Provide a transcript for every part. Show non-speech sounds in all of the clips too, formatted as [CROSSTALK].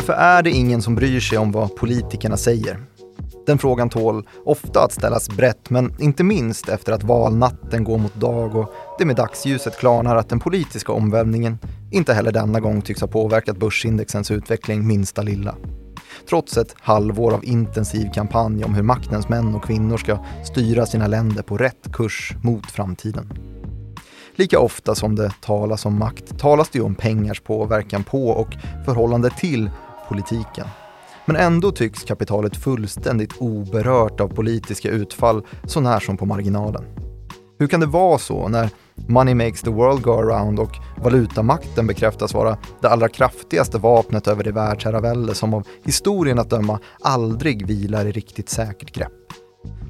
Varför är det ingen som bryr sig om vad politikerna säger? Den frågan tål ofta att ställas brett, men inte minst efter att valnatten går mot dag och det med dagsljuset klarnar att den politiska omvälvningen inte heller denna gång tycks ha påverkat börsindexens utveckling minsta lilla. Trots ett halvår av intensiv kampanj om hur maktens män och kvinnor ska styra sina länder på rätt kurs mot framtiden. Lika ofta som det talas om makt talas det ju om pengars påverkan på och förhållande till politiken. Men ändå tycks kapitalet fullständigt oberört av politiska utfall så när som på marginalen. Hur kan det vara så när money makes the world go around och valutamakten bekräftas vara det allra kraftigaste vapnet över det världsherravälde som av historien att döma aldrig vilar i riktigt säkert grepp?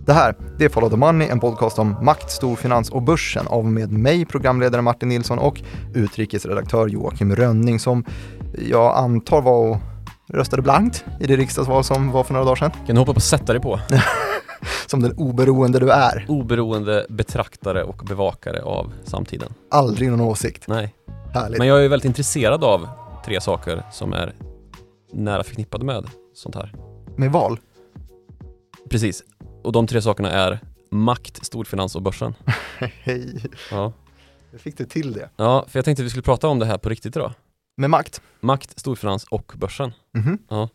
Det här, det är Follow the Money, en podcast om makt, storfinans och börsen av med mig, programledare Martin Nilsson och utrikesredaktör Joakim Rönning som jag antar var och röstade blankt i det riksdagsval som var för några dagar sedan. Kan du hoppa på och sätta dig på? [LAUGHS] som den oberoende du är. Oberoende betraktare och bevakare av samtiden. Aldrig någon åsikt. Nej. Härligt. Men jag är väldigt intresserad av tre saker som är nära förknippade med sånt här. Med val? Precis. Och de tre sakerna är makt, storfinans och börsen. [LAUGHS] Hej. Ja. Hur fick du till det? ja, för jag tänkte vi skulle prata om det här på riktigt idag. Med makt? Makt, storfinans och börsen. Mhm. Ja.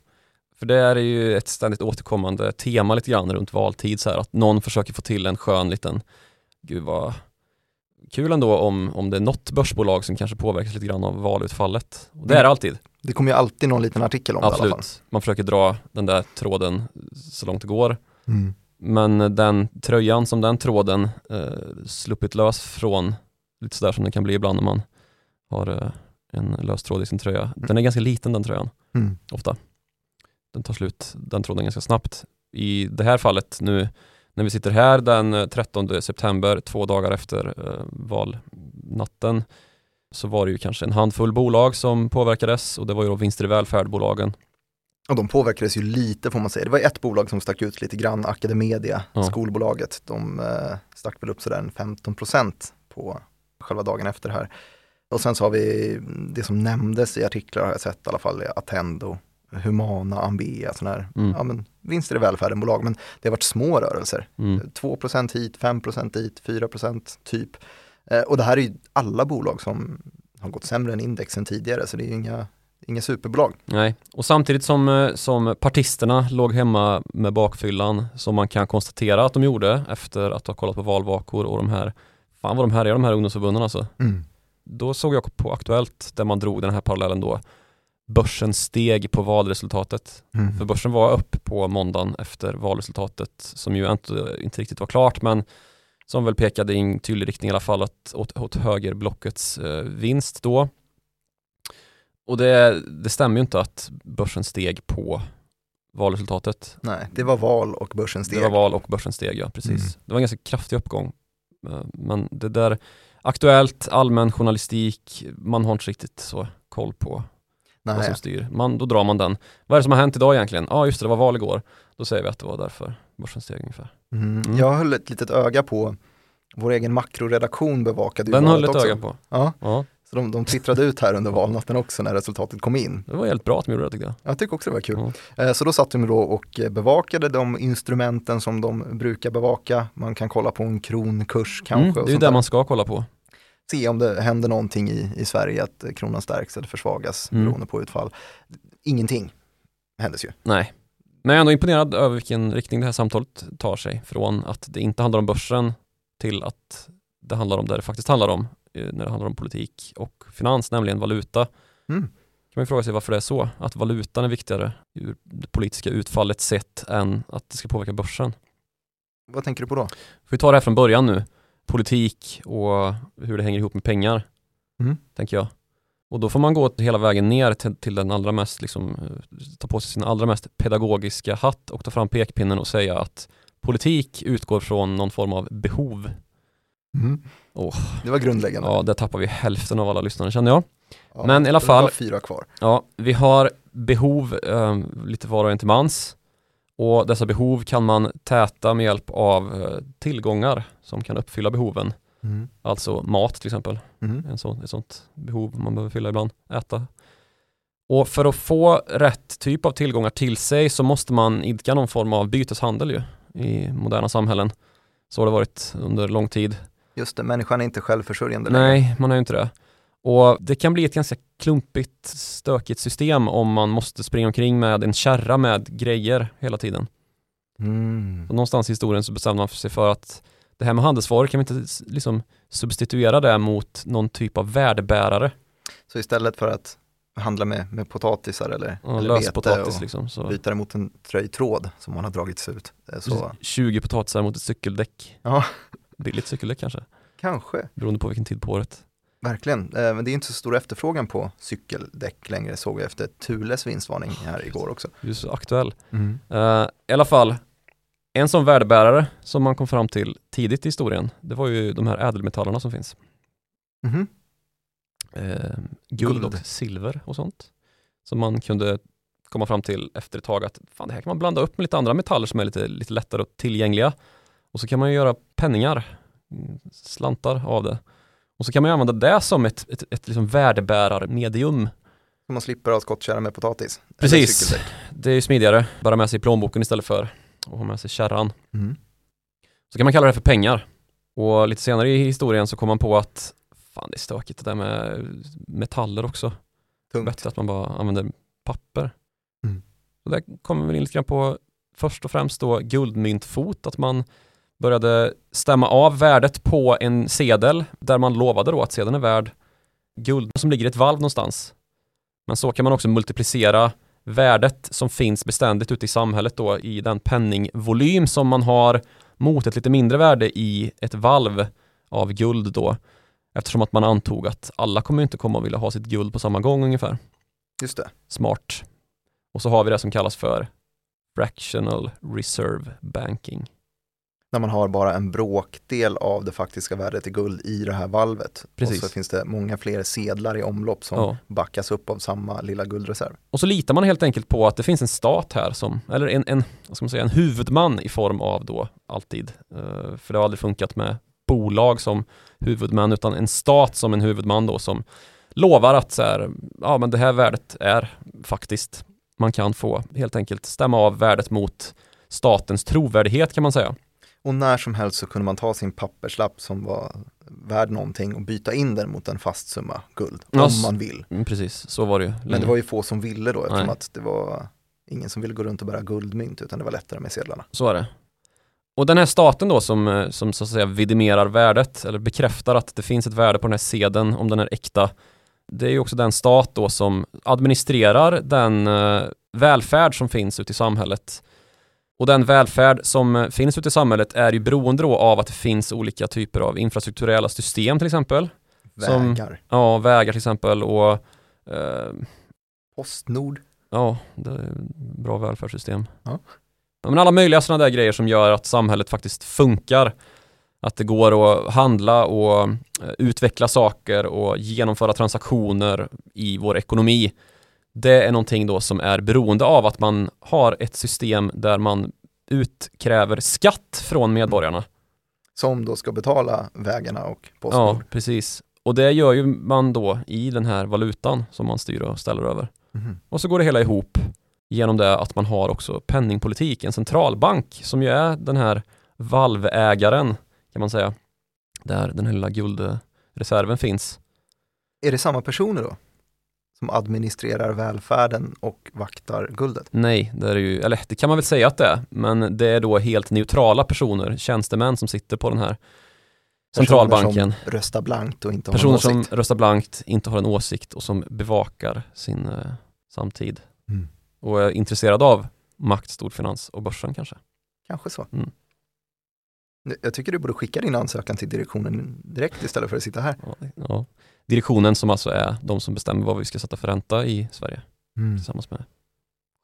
För det är ju ett ständigt återkommande tema lite grann runt valtid så här att någon försöker få till en skön liten, gud vad kul ändå om, om det är något börsbolag som kanske påverkas lite grann av valutfallet. Och det är det alltid. Det kommer ju alltid någon liten artikel om det i alla fall. Absolut. Man försöker dra den där tråden så långt det går. Mm. Men den tröjan som den tråden eh, sluppit lös från, lite sådär som det kan bli ibland när man har eh, en lös tråd i sin tröja. Den är ganska liten den tröjan, Mm. ofta. Den tar slut, den tråden ganska snabbt. I det här fallet nu, när vi sitter här den eh, 13 september, två dagar efter eh, valnatten, så var det ju kanske en handfull bolag som påverkades och det var ju då vinster i välfärdbolagen. Och de påverkades ju lite får man säga. Det var ett bolag som stack ut lite grann, Academedia, Ja. skolbolaget. De eh, stack väl upp sådär en 15% på själva dagen efter här. Och sen så har vi det som nämndes i artiklar har jag sett i alla fall, Attendo, Humana, Ambea, sådana här Mm. ja, men, vinster i välfärden-bolag. Men det har varit små rörelser. Mm. 2% hit, 5% dit, 4 typ. Eh, och det här är ju alla bolag som har gått sämre än indexen tidigare, så det är ju inga, inga superbolag. Nej, och samtidigt som, eh, som partisterna låg hemma med bakfyllan som man kan konstatera att de gjorde efter att ha kollat på valvakor och de här, fan vad de här är de här ungdomsförbunden alltså. Då såg jag på Aktuellt där man drog den här parallellen då. Börsen steg på valresultatet. Mm. För börsen var upp på måndagen efter valresultatet som ju inte, inte riktigt var klart men som väl pekade i en tydlig riktning i alla fall att, åt, åt högerblockets eh, vinst då. Och det, det stämmer ju inte att börsen steg på valresultatet. Nej, det var val och börsen steg. Det var val och börsen steg, ja precis. Mm. Det var en ganska kraftig uppgång. Eh, Men det där, aktuellt, allmän journalistik, man har inte riktigt så koll på vad Nej, som styr. Man, då drar man den. Vad är det som har hänt idag egentligen? Ja just det, det var val igår. Då säger vi att det var därför börsen steg ungefär. mm. Mm. Jag höll ett litet öga på vår egen makroredaktion bevakade ju Den höll ett öga på. Ja, Ja, så de, de twittrade ut här under valnatten också när resultatet kom in. det var helt bra att de gjorde det tyckte jag. Jag tycker också det var kul. Ja. Eh, Så då satt de då och bevakade de instrumenten som de brukar bevaka. Man kan kolla på en kronkurs kanske. Mm, det är ju det man ska kolla på. Se om det händer någonting i, i Sverige, att kronan stärks eller försvagas Mm. beroende på utfall. Ingenting händes ju. Nej. Men jag är ändå imponerad över vilken riktning det här samtalet tar sig. Från att det inte handlar om börsen till att det handlar om det det faktiskt handlar om eh, när det handlar om politik och finans, nämligen valuta. Mm. kan man fråga sig varför det är så. Att valutan är viktigare ur det politiska utfallet sett än att det ska påverka börsen. Vad tänker du på då? Får vi ta det här från början nu. Politik och hur det hänger ihop med pengar, Mm. tänker jag. Och då får man gå hela vägen ner till, till den allra mest, liksom, eh, ta på sig sin allra mest pedagogiska hatt och ta fram pekpinnen och säga att politik utgår från någon form av behov. Åh. Det var grundläggande. Ja, där tappar vi hälften av alla lyssnare känner jag. Ja, men i alla fall- fyra kvar. Ja, vi har behov eh, lite var och en till mans. Och dessa behov kan man täta med hjälp av eh, tillgångar som kan uppfylla behoven. Mm. Alltså mat till exempel. Mm. En sån, ett sånt behov man behöver fylla ibland. Äta. Och för att få rätt typ av tillgångar till sig så måste man idka någon form av byteshandel ju i moderna samhällen. Så har det varit under lång tid. Just det, människan är inte självförsörjande Nej, man är ju inte det. Och det kan bli ett ganska klumpigt, stökigt system om man måste springa omkring med en kärra med grejer hela tiden. Mm. Och någonstans i historien så bestämde man sig för att det här med handelsvaror kan vi inte liksom substituera det mot någon typ av värdebärare. Så istället för att handla med, med potatisar eller, Ja, eller vete potatis och liksom. Så byta det mot en tröjtråd som man har dragits ut. Eh, Så 20 potatisar mot ett cykeldäck. Ja. Billigt cykeldäck kanske, kanske, beroende på vilken tid på året. Verkligen. Eh, Men det är inte så stor efterfrågan på cykeldäck längre såg jag efter Thules vinstvarning här igår också. Du är så aktuell. Mm. Eh, I alla fall, en sån värdebärare som man kom fram till tidigt i historien, det var ju de här ädelmetallerna som finns. Mhm. Eh, guld, Guld. och silver och sånt. Som man kunde komma fram till efter ett tag att fan, det här kan man blanda upp med lite andra metaller som är lite, lite lättare och tillgängliga. Och så kan man ju göra penningar, mm, slantar av det. Och så kan man ju använda det som ett, ett, ett liksom värdebärarmedium. Så man slipper ha skottkärra med potatis. Precis. Det är ju smidigare, bara med sig plånboken istället för att ha med sig kärran. Mm. Så kan man kalla det för pengar. Och lite senare i historien så kom man på att fan det är stökigt det där med metaller också. Tungt. Bättre att man bara använder papper. Mm. Och där kommer vi in lite grann på först och främst då guldmyntfot, att man började stämma av värdet på en sedel där man lovade då att sedeln är värd guld som ligger i ett valv någonstans. Men så kan man också multiplicera värdet som finns beständigt ute i samhället då i den penningvolym som man har mot ett lite mindre värde i ett valv av guld då. Eftersom att man antog att alla kommer inte komma och vilja ha sitt guld på samma gång ungefär. Just det. Smart. Och så har vi det som kallas för fractional reserve banking. När man har bara en bråkdel av det faktiska värdet i guld i det här valvet. Precis. Och så finns det många fler sedlar i omlopp som Ja. backas upp av samma lilla guldreserv. Och så litar man helt enkelt på att det finns en stat här som, eller en, en, vad ska man säga, en huvudman i form av då alltid, eh, för det har aldrig funkat med bolag som huvudman utan en stat som en huvudman då som lovar att så här, ja men det här värdet är faktiskt, man kan få helt enkelt stämma av värdet mot statens trovärdighet kan man säga. Och när som helst så kunde man ta sin papperslapp som var värd någonting och byta in den mot en fast summa guld. Ja, Om man vill. Mm, precis, så var det ju. Men det länge. var ju få som ville då eftersom Nej. att det var ingen som ville gå runt och bära guldmynt utan det var lättare med sedlarna. Så är det. Och den här staten då som, eh, som så att säga vidimerar värdet eller bekräftar att det finns ett värde på den här sedeln om den är äkta. Det är ju också den stat då som administrerar den eh, välfärd som finns ute i samhället. Och den välfärd som eh, finns ute i samhället är ju beroende då av att det finns olika typer av infrastrukturella system till exempel. Som- Vägar, Ja, vägar till exempel och eh, Postnord. Ja, det är bra välfärdssystem. Ja. Ja, men alla möjliga sådana där grejer som gör att samhället faktiskt funkar. Att det går att handla och eh, utveckla saker och genomföra transaktioner i vår ekonomi. Det är någonting då som är beroende av att man har ett system där man utkräver skatt från medborgarna. Som då ska betala vägarna och Ja, Postnord. precis. Och det gör ju man då i den här valutan som man styr och ställer över. Mhm. Och så går det hela ihop genom det att man har också penningpolitik, en centralbank som ju är den här valvägaren kan man säga. Där den här lilla guldreserven finns. Är det samma personer då? Som administrerar välfärden och vaktar guldet? Nej, det är ju, eller det kan man väl säga att det är, men det är då helt neutrala personer, tjänstemän som sitter på den här centralbanken. Personer som röstar blankt och inte har Personer någon som åsikt. röstar blankt, inte har en åsikt och som bevakar sin eh, samtid. Mm. Och är intresserade av makt, storfinans och börsen kanske. Kanske så. Mm. Jag tycker du borde skicka din ansökan till direktionen direkt istället för att sitta här. Ja, ja. Direktionen som alltså är de som bestämmer vad vi ska sätta för ränta i Sverige tillsammans med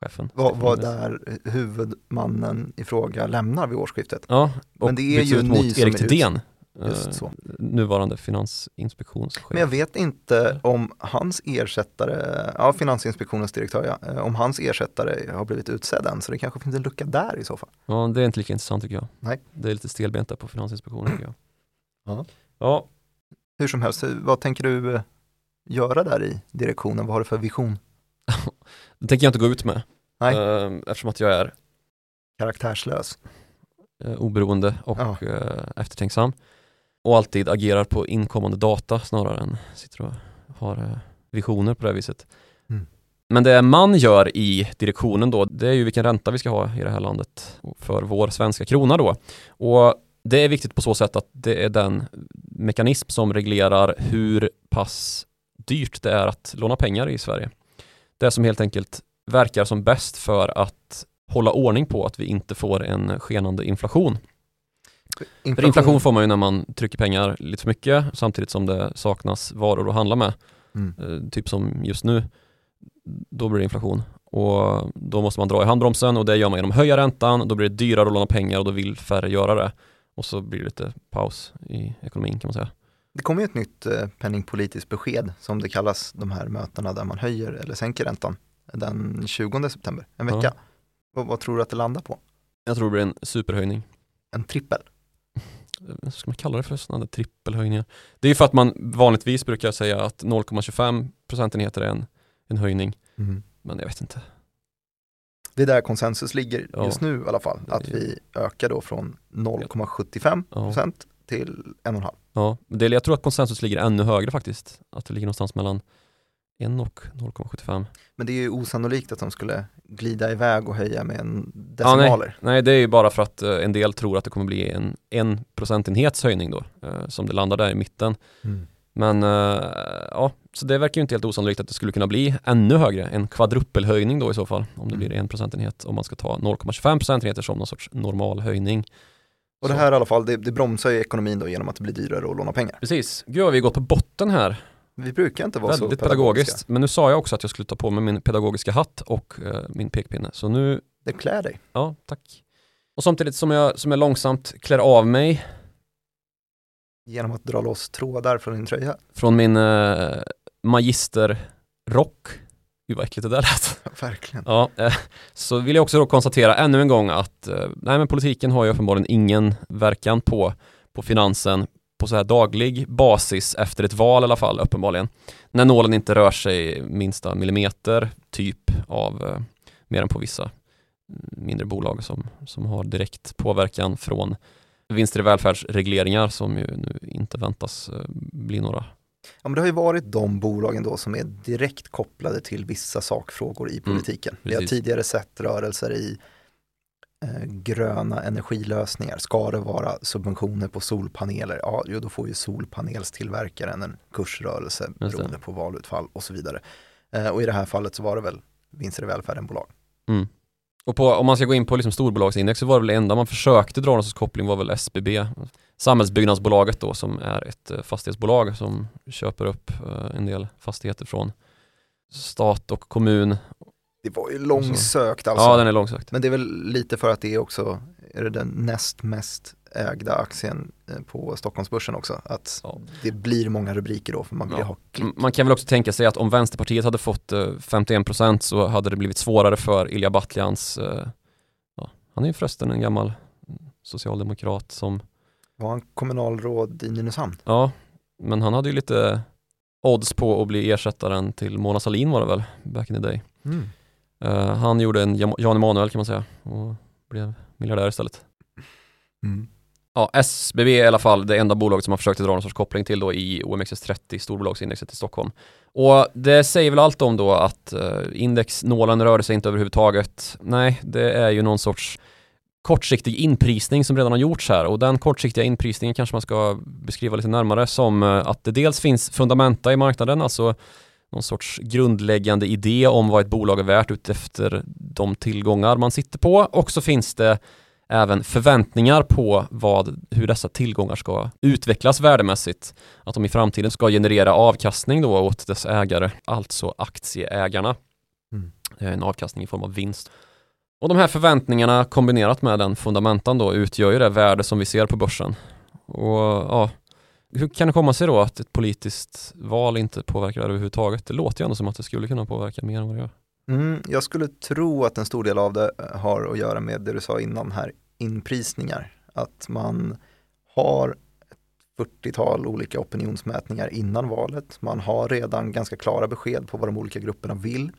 chefen. Vad, vad där huvudmannen i fråga lämnar vid årsskiftet. Ja, och Men det är ju ut mot Erik Thedéen, eh, nuvarande finansinspektionschef. Men jag vet inte om hans ersättare, ja Finansinspektionens direktör ja, eh, om hans ersättare har blivit utsedd än, så det kanske finns en lucka där i så fall. Ja, det är inte lika intressant tycker jag. Nej. Det är lite stelbent där på Finansinspektionen tycker jag. Ja. Ja, Hur som helst, vad tänker du eh, göra där i direktionen? Vad har du för vision? [LAUGHS] det tänker jag inte gå ut med. Nej. Eh, eftersom att jag är Karaktärslös. eh, oberoende och Ja. eh, eftertänksam. Och alltid agerar på inkommande data snarare än sitter och har visioner på det här viset. Mm. Men det man gör i direktionen då, det är ju vilken ränta vi ska ha i det här landet för vår svenska krona då. Och det är viktigt på så sätt att det är den mekanism som reglerar hur pass dyrt det är att låna pengar i Sverige. Det som helt enkelt verkar som bäst för att hålla ordning på att vi inte får en skenande inflation. För inflation får man ju när man trycker pengar lite för mycket samtidigt som det saknas varor att handla med. Mm. Eh, typ som just nu, då blir det inflation. Och då måste man dra i handbromsen och det gör man genom att höja räntan, då blir det dyrare att låna pengar och då vill färre göra det. Och så blir det lite paus i ekonomin kan man säga. Det kommer ju ett nytt eh, penningpolitiskt besked som det kallas de här mötena där man höjer eller sänker räntan den 20 september, en vecka. Ja. Vad, vad tror du att det landar på? Jag tror det blir en superhöjning. En trippel? Vad [LAUGHS] ska man kalla det för? Sådana trippelhöjningar. Det är ju för att man vanligtvis brukar säga att 0,25 procentenheter är en, en höjning. Men jag vet inte. Det är där konsensus ligger Ja. just nu i alla fall. Att vi ökar då från 0,75 Ja. procent till 1,5. Ja, det, jag tror att konsensus ligger ännu högre faktiskt. Att det ligger någonstans mellan 1 och 0,75. Men det är ju osannolikt att de skulle glida iväg och höja med en Ja, decimaler. Nej, det är ju bara för att eh, en del tror att det kommer bli en, en procentenhets höjning då, eh, som det landar där i mitten. Mm. Men eh, ja, så det verkar ju inte helt osannolikt att det skulle kunna bli ännu högre, en kvadrupelhöjning då i så fall, om det Mm. blir en procentenhet, om man ska ta 0,25 procentenheter som någon sorts normal höjning. Och det här i alla fall, det, det bromsar ju ekonomin då genom att det blir dyrare att låna pengar. Precis, gud vad vi gått på botten här, Vi brukar inte vara väldigt så pedagogiskt. Men nu sa jag också att jag skulle ta på mig min pedagogiska hatt och eh, min pekpinne, så nu Det klär dig. Ja, tack. Och samtidigt som jag, som jag långsamt klär av mig Genom att dra loss trådar från din tröja. från min eh, magisterrock, gud vad äckligt det där lät. [LAUGHS] Verkligen. Ja, eh, så vill jag också då konstatera ännu en gång att eh, nej, men politiken har ju uppenbarligen ingen verkan på, på finansen på så här daglig basis efter ett val i alla fall uppenbarligen. När nålen inte rör sig minsta millimeter typ av eh, mer än på vissa mm, mindre bolag som, som har direkt påverkan från vinster i välfärdsregleringar som ju nu inte väntas eh, bli några. Ja, men det har ju varit de bolagen då som är direkt kopplade till vissa sakfrågor i politiken. Vi har Mm, tidigare sett rörelser i eh, gröna energilösningar. Ska det vara subventioner på solpaneler? Ja, jo, då får ju solpanelstillverkaren en kursrörelse beroende på valutfall och så vidare. Eh, och i det här fallet så var det väl vinster i välfärden-bolag. Mm. Och på, om man ska gå in på liksom storbolagsindex så var det väl det enda man försökte dra någon sorts koppling var väl SBB, Samhällsbyggnadsbolaget då som är ett eh, fastighetsbolag som köper upp eh, en del fastigheter från stat och kommun. Det var ju långsökt alltså. Ja, den är långsökt. Men det är väl lite för att det är också är det den näst mest ägda aktien eh, på Stockholmsbörsen också. Att Ja. det blir många rubriker då för man vill Ja. ha klick. Man kan väl också tänka sig att om Vänsterpartiet hade fått eh, 51% så hade det blivit svårare för Ilja Batljans, eh, ja, han är ju förresten en gammal mm, socialdemokrat som, Var han kommunalråd i Nynäshamn? ja, men han hade ju lite odds på att bli ersättaren till Mona Sahlin var det väl, back in the day. Eh, han gjorde en Jan Jan Emanuel kan man säga och blev miljardär istället. Mm. Ja, SBB är i alla fall det enda bolaget som har försökt dra någon sorts koppling till då i OMXS30, storbolagsindexet i Stockholm. Och det säger väl allt om då att eh, indexnålen rörde sig inte överhuvudtaget. Nej, det är ju någon sorts kortsiktig inprisning som redan har gjorts här och den kortsiktiga inprisningen kanske man ska beskriva lite närmare som eh, att det dels finns fundamenta i marknaden, alltså någon sorts grundläggande idé om vad ett bolag är värt utefter de tillgångar man sitter på och så finns det även förväntningar på vad, hur dessa tillgångar ska utvecklas värdemässigt. Att de i framtiden ska generera avkastning då åt dess ägare, alltså aktieägarna. Mm. En avkastning i form av vinst. Och de här förväntningarna kombinerat med den fundamentan då utgör ju det värde som vi ser på börsen. Och ja, hur kan det komma sig då att ett politiskt val inte påverkar det överhuvudtaget? Det låter ju ändå som att det skulle kunna påverka mer än vad det gör. Mm, jag skulle tro att en stor del av det eh, har att göra med det du sa innan här, inprisningar. Att man har ett 40-tal olika opinionsmätningar innan valet. Man har redan ganska klara besked på vad de olika grupperna vill.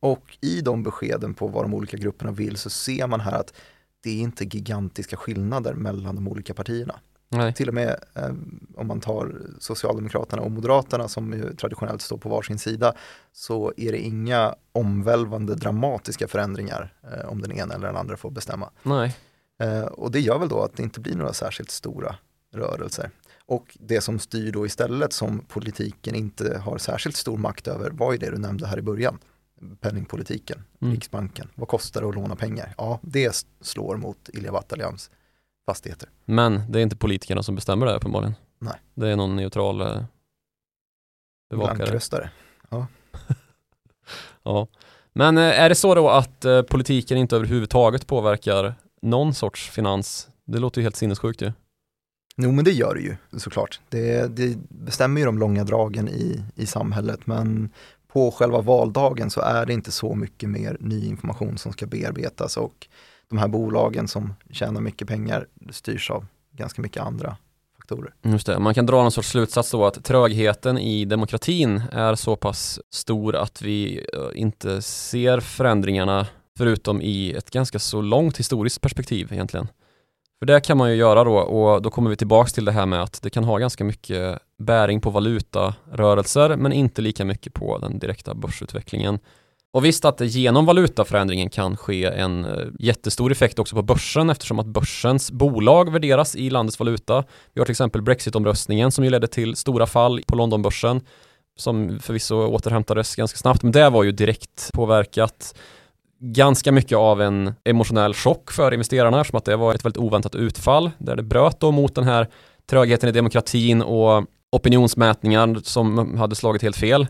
Och i de beskeden på vad de olika grupperna vill så ser man här att det är inte gigantiska skillnader mellan de olika partierna. Nej. Till och med eh, om man tar Socialdemokraterna och Moderaterna som ju traditionellt står på varsin sida så är det inga omvälvande dramatiska förändringar eh, om den ena eller den andra får bestämma. Nej. Eh, och det gör väl då att det inte blir några särskilt stora rörelser. Och det som styr då istället som politiken inte har särskilt stor makt över var ju det du nämnde här i början. Penningpolitiken, mm. Riksbanken. Vad kostar det att låna pengar? Ja, det slår mot Ilja Battaljans fastigheter. Men det är inte politikerna som bestämmer det uppenbarligen. Nej. Det är någon neutral eh, bevakare. Blankröstare. Ja. [LAUGHS] ja. Men eh, är det så då att eh, politiken inte överhuvudtaget påverkar någon sorts finans? Det låter ju helt sinnessjukt ju. Jo men det gör det ju såklart. Det, det bestämmer ju de långa dragen i, i samhället men på själva valdagen så är det inte så mycket mer ny information som ska bearbetas och de här bolagen som tjänar mycket pengar styrs av ganska mycket andra faktorer. Mm, just det, man kan dra någon sorts slutsats då att trögheten i demokratin är så pass stor att vi eh, inte ser förändringarna förutom i ett ganska så långt historiskt perspektiv egentligen. För det kan man ju göra då och då kommer vi tillbaks till det här med att det kan ha ganska mycket bäring på valutarörelser men inte lika mycket på den direkta börsutvecklingen. Och visst att det genom valutaförändringen kan ske en eh, jättestor effekt också på börsen eftersom att börsens bolag värderas i landets valuta. Vi har till exempel Brexit-omröstningen som ju ledde till stora fall på Londonbörsen som förvisso återhämtades ganska snabbt men det var ju direkt påverkat ganska mycket av en emotionell chock för investerarna eftersom att det var ett väldigt oväntat utfall där det bröt då mot den här trögheten i demokratin och opinionsmätningar som hade slagit helt fel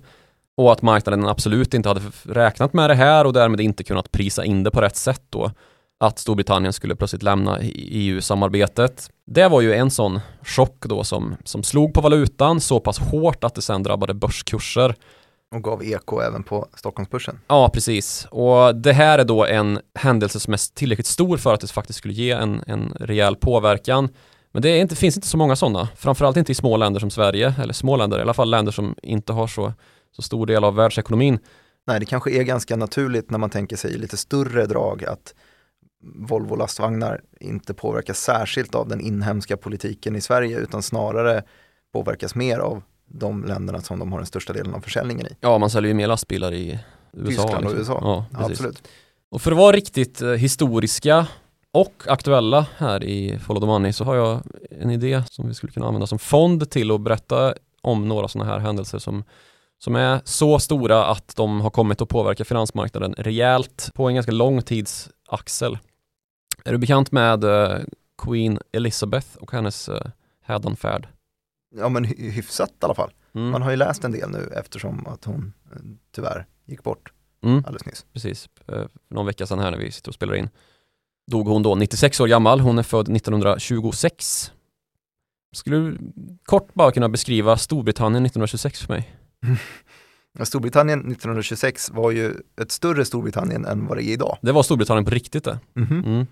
och att marknaden absolut inte hade räknat med det här och därmed inte kunnat prisa in det på rätt sätt då att Storbritannien skulle plötsligt lämna EU-samarbetet. Det var ju en sån chock då som, som slog på valutan så pass hårt att det sen drabbade börskurser och gav eko även på Stockholmsbörsen. Ja, precis. Och det här är då en händelse som är tillräckligt stor för att det faktiskt skulle ge en, en rejäl påverkan. Men det inte, finns inte så många sådana, framförallt inte i små länder som Sverige, eller små länder, i alla fall länder som inte har så, så stor del av världsekonomin. Nej, det kanske är ganska naturligt när man tänker sig lite större drag att Volvo lastvagnar inte påverkas särskilt av den inhemska politiken i Sverige utan snarare påverkas mer av de länderna som de har den största delen av försäljningen i. Ja, man säljer ju mer lastbilar i USA. Tyskland och liksom. USA, ja, absolut. Och för att vara riktigt eh, historiska och aktuella här i Follow the Money så har jag en idé som vi skulle kunna använda som fond till att berätta om några sådana här händelser som, som är så stora att de har kommit att påverka finansmarknaden rejält på en ganska lång tidsaxel. Är du bekant med uh, Queen Elizabeth och hennes uh, hädanfärd? ja men hyfsat i alla fall. Mm. Man har ju läst en del nu eftersom att hon eh, tyvärr gick bort mm. alldeles nyss. Precis, eh, någon vecka sedan här när vi sitter och spelar in. Dog hon då 96 år gammal, hon är född 1926. Skulle du kort bara kunna beskriva Storbritannien 1926 för mig? [LAUGHS] Storbritannien 1926 var ju ett större Storbritannien än vad det är idag. Det var Storbritannien på riktigt det. Mm -hmm. mm.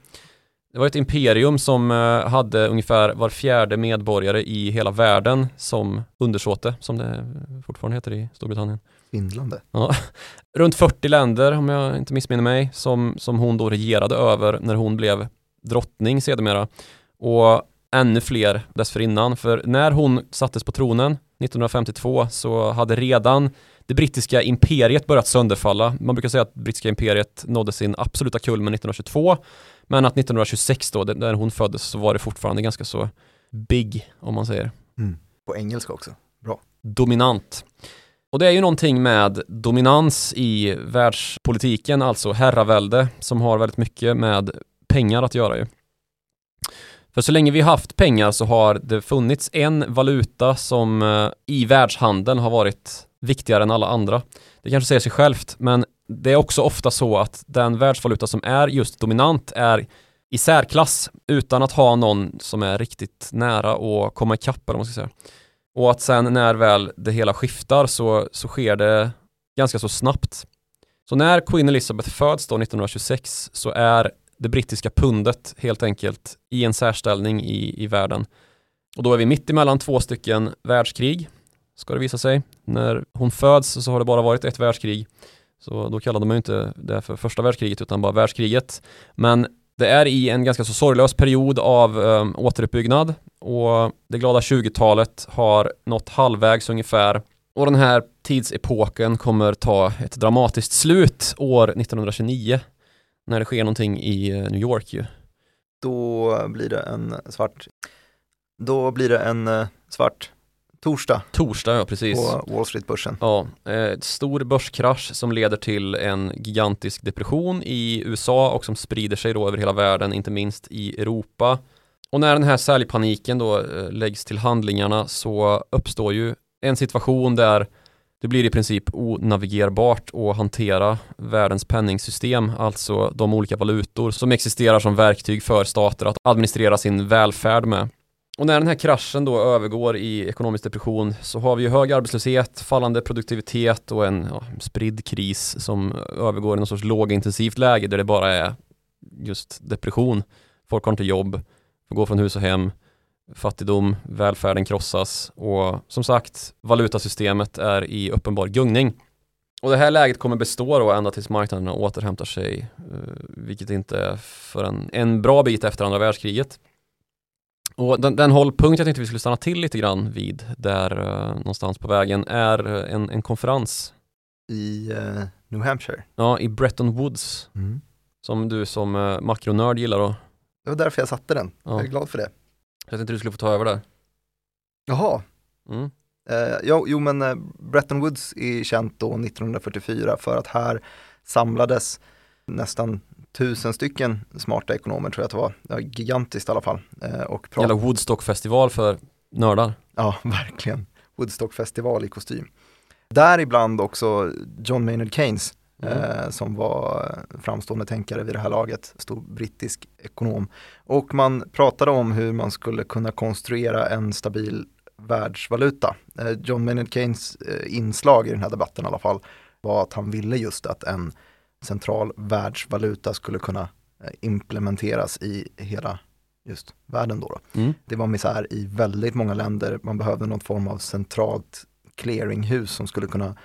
Det var ett imperium som eh, hade ungefär var fjärde medborgare i hela världen som undersåte, som det fortfarande heter i Storbritannien. Svindlande. Ja. [LAUGHS] Runt 40 länder, om jag inte missminner mig, som, som hon då regerade över när hon blev drottning sedermera. Och ännu fler dessförinnan, för när hon sattes på tronen 1952 så hade redan det brittiska imperiet börjat sönderfalla. Man brukar säga att brittiska imperiet nådde sin absoluta kulmen 1922 men att 1926 då, när hon föddes, så var det fortfarande ganska så big, om man säger. Mm. På engelska också, bra. Dominant. Och det är ju någonting med dominans i världspolitiken, alltså herravälde, som har väldigt mycket med pengar att göra ju. För så länge vi haft pengar så har det funnits en valuta som eh, i världshandeln har varit viktigare än alla andra. Det kanske säger sig självt, men det är också ofta så att den världsvaluta som är just dominant är i särklass utan att ha någon som är riktigt nära och komma ikapp eller man ska säga. Och att sen när väl det hela skiftar så, så sker det ganska så snabbt. Så när Queen Elizabeth föds då 1926 så är det brittiska pundet helt enkelt i en särställning i, i världen. Och då är vi mitt emellan två stycken världskrig, ska det visa sig. När hon föds så har det bara varit ett världskrig. Så då kallade man ju inte det för första världskriget utan bara världskriget. Men det är i en ganska så sorglös period av um, återuppbyggnad och det glada 20-talet har nått halvvägs ungefär och den här tidsepoken kommer ta ett dramatiskt slut år 1929 när det sker någonting i eh, New York ju. Då blir det en svart, då blir det en uh, svart torsdag. Torsdag, ja precis. På Wall Street-börsen. Ja, eh, stor börskrasch som leder till en gigantisk depression i USA och som sprider sig då över hela världen, inte minst i Europa. Och när den här säljpaniken då eh, läggs till handlingarna så uppstår ju en situation där det blir i princip onavigerbart att hantera världens penningsystem, alltså de olika valutor som existerar som verktyg för stater att administrera sin välfärd med. Och när den här kraschen då övergår i ekonomisk depression så har vi ju hög arbetslöshet, fallande produktivitet och en ja, spridd kris som övergår i någon sorts lågintensivt läge där det bara är just depression. Folk har inte jobb, får gå från hus och hem, fattigdom, välfärden krossas och som sagt valutasystemet är i uppenbar gungning. Och det här läget kommer bestå då ända tills marknaderna återhämtar sig, eh, vilket inte är förrän en bra bit efter andra världskriget. Och den, den hållpunkt jag tänkte vi skulle stanna till lite grann vid där uh, någonstans på vägen är en, en konferens. I uh, New Hampshire? Ja, i Bretton Woods. Mm. Som du som uh, makronörd gillar då. Det var därför jag satte den. Ja. Jag är glad för det. Jag tänkte du skulle få ta över där. Jaha. Mm. Uh, jo, jo, men uh, Bretton Woods är känt då 1944 för att här samlades nästan tusen stycken smarta ekonomer tror jag att det var. Var gigantiskt i alla fall. Eh, och prat... Jävla Woodstock-festival för nördar. Ja, [LAUGHS] verkligen. Woodstock-festival i kostym. Däribland också John Maynard Keynes mm. som var framstående tänkare vid det här laget, stor brittisk ekonom. Och man pratade om hur man skulle kunna konstruera en stabil världsvaluta. Eh, John Maynard Keynes eh, inslag i den här debatten i alla fall var att han ville just att en central världsvaluta skulle kunna implementeras i hela just världen då. då. Mm. Det var misär i väldigt många länder, man behövde någon form av centralt clearinghus som skulle kunna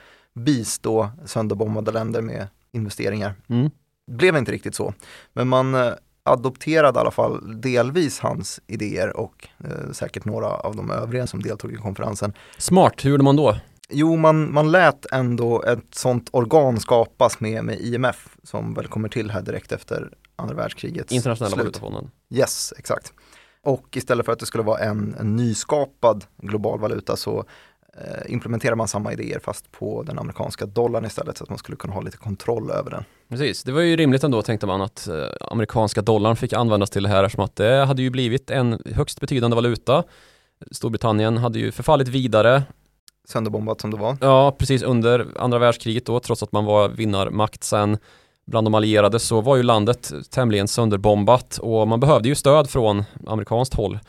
bistå sönderbombade länder med investeringar. Mm. Det blev inte riktigt så, men man eh, adopterade i alla fall delvis hans idéer och eh, säkert några av de övriga som deltog i konferensen. Smart, hur gjorde man då? Jo, man, man lät ändå ett sånt organ skapas med, med IMF som väl kommer till här direkt efter andra världskrigets Internationella valutafonden. Yes, exakt. Och istället för att det skulle vara en, en nyskapad global valuta så implementerar man samma idéer fast på den amerikanska dollarn istället så att man skulle kunna ha lite kontroll över den. Precis, det var ju rimligt ändå tänkte man att eh, amerikanska dollarn fick användas till det här eftersom att det hade ju blivit en högst betydande valuta. Storbritannien hade ju förfallit vidare sönderbombat som det var. Ja, precis under andra världskriget då, trots att man var vinnarmakt sen bland de allierade så var ju landet tämligen sönderbombat och man behövde ju stöd från amerikanskt håll.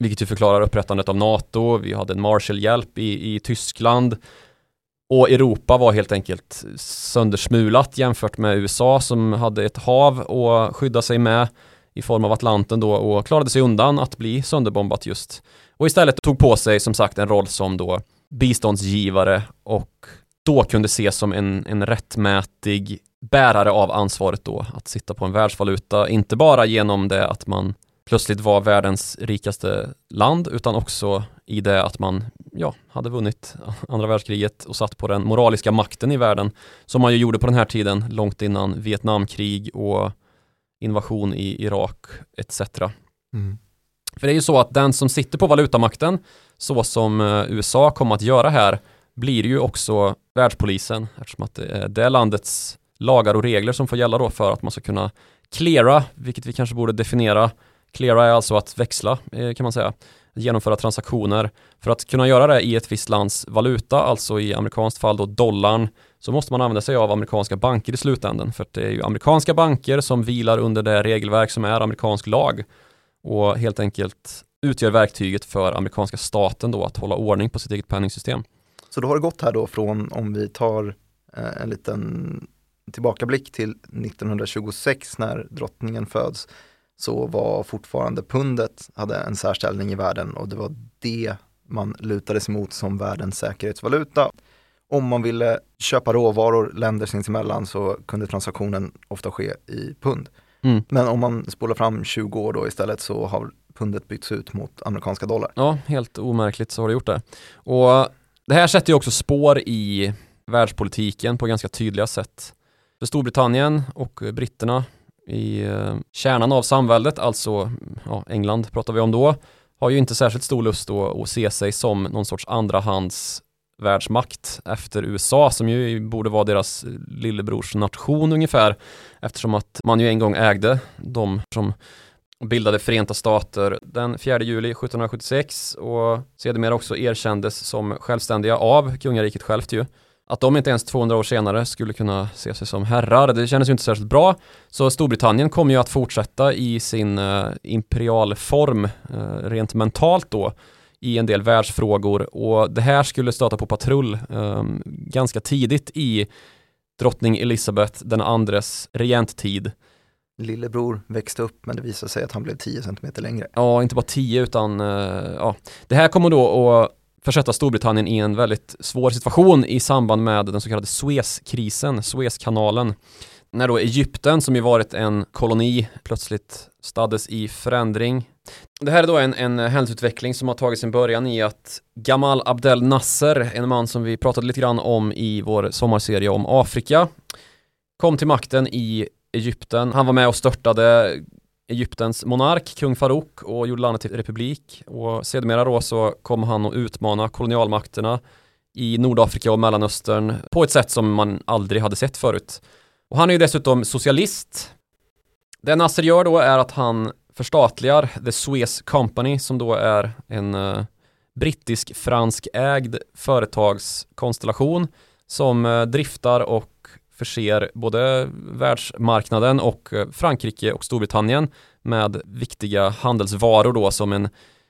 Vilket ju förklarar upprättandet av NATO, vi hade en Marshallhjälp i, i Tyskland. Och Europa var helt enkelt söndersmulat jämfört med USA som hade ett hav att skydda sig med i form av Atlanten då och klarade sig undan att bli sönderbombat just. Och istället tog på sig som sagt en roll som då biståndsgivare och då kunde ses som en, en rättmätig bärare av ansvaret då att sitta på en världsvaluta, inte bara genom det att man plötsligt var världens rikaste land utan också i det att man ja, hade vunnit andra världskriget och satt på den moraliska makten i världen som man ju gjorde på den här tiden långt innan Vietnamkrig och invasion i Irak etc. Mm. För det är ju så att den som sitter på valutamakten, så som eh, USA kommer att göra här, blir ju också världspolisen eftersom att det är det landets lagar och regler som får gälla då för att man ska kunna cleara, vilket vi kanske borde definiera. Cleara är alltså att växla eh, kan man säga, genomföra transaktioner. För att kunna göra det i ett visst lands valuta, alltså i amerikanskt fall då dollarn, så måste man använda sig av amerikanska banker i slutändan. För att det är ju amerikanska banker som vilar under det regelverk som är amerikansk lag och helt enkelt utgör verktyget för amerikanska staten då att hålla ordning på sitt eget penningsystem. Så då har det gått här då från, om vi tar eh, en liten tillbakablick till 1926 när drottningen föds, så var fortfarande pundet, hade en särställning i världen och det var det man lutade sig mot som världens säkerhetsvaluta. Om man ville köpa råvaror länder sinsemellan så kunde transaktionen ofta ske i pund. Mm. Men om man spolar fram 20 år då istället så har pundet bytts ut mot amerikanska dollar. Ja, helt omärkligt så har det gjort det. Och det här sätter ju också spår i världspolitiken på ganska tydliga sätt. För Storbritannien och britterna i eh, kärnan av samväldet, alltså ja, England pratar vi om då, har ju inte särskilt stor lust då att se sig som någon sorts andrahands världsmakt efter USA som ju borde vara deras lillebrors nation ungefär eftersom att man ju en gång ägde de som bildade Förenta Stater den 4 juli 1776 och sedermera också erkändes som självständiga av kungariket självt ju. Att de inte ens 200 år senare skulle kunna se sig som herrar, det kändes ju inte särskilt bra. Så Storbritannien kommer ju att fortsätta i sin uh, imperialform uh, rent mentalt då i en del världsfrågor och det här skulle stöta på patrull um, ganska tidigt i drottning Elisabeth den andres regenttid. Lillebror växte upp men det visade sig att han blev 10 cm längre. Ja, inte bara 10 utan uh, ja. Det här kommer då att försätta Storbritannien i en väldigt svår situation i samband med den så kallade Suezkrisen, Suezkanalen. När då Egypten, som ju varit en koloni, plötsligt staddes i förändring. Det här är då en, en händelseutveckling som har tagit sin början i att Gamal Abdel Nasser, en man som vi pratade lite grann om i vår sommarserie om Afrika, kom till makten i Egypten. Han var med och störtade Egyptens monark, kung Farouk och gjorde landet till republik och sedermera då så kom han att utmana kolonialmakterna i Nordafrika och Mellanöstern på ett sätt som man aldrig hade sett förut. Och han är ju dessutom socialist. Det Nasser gör då är att han förstatligar The Suez Company som då är en eh, brittisk-fransk ägd företagskonstellation som eh, driftar och förser både världsmarknaden och eh, Frankrike och Storbritannien med viktiga handelsvaror då som en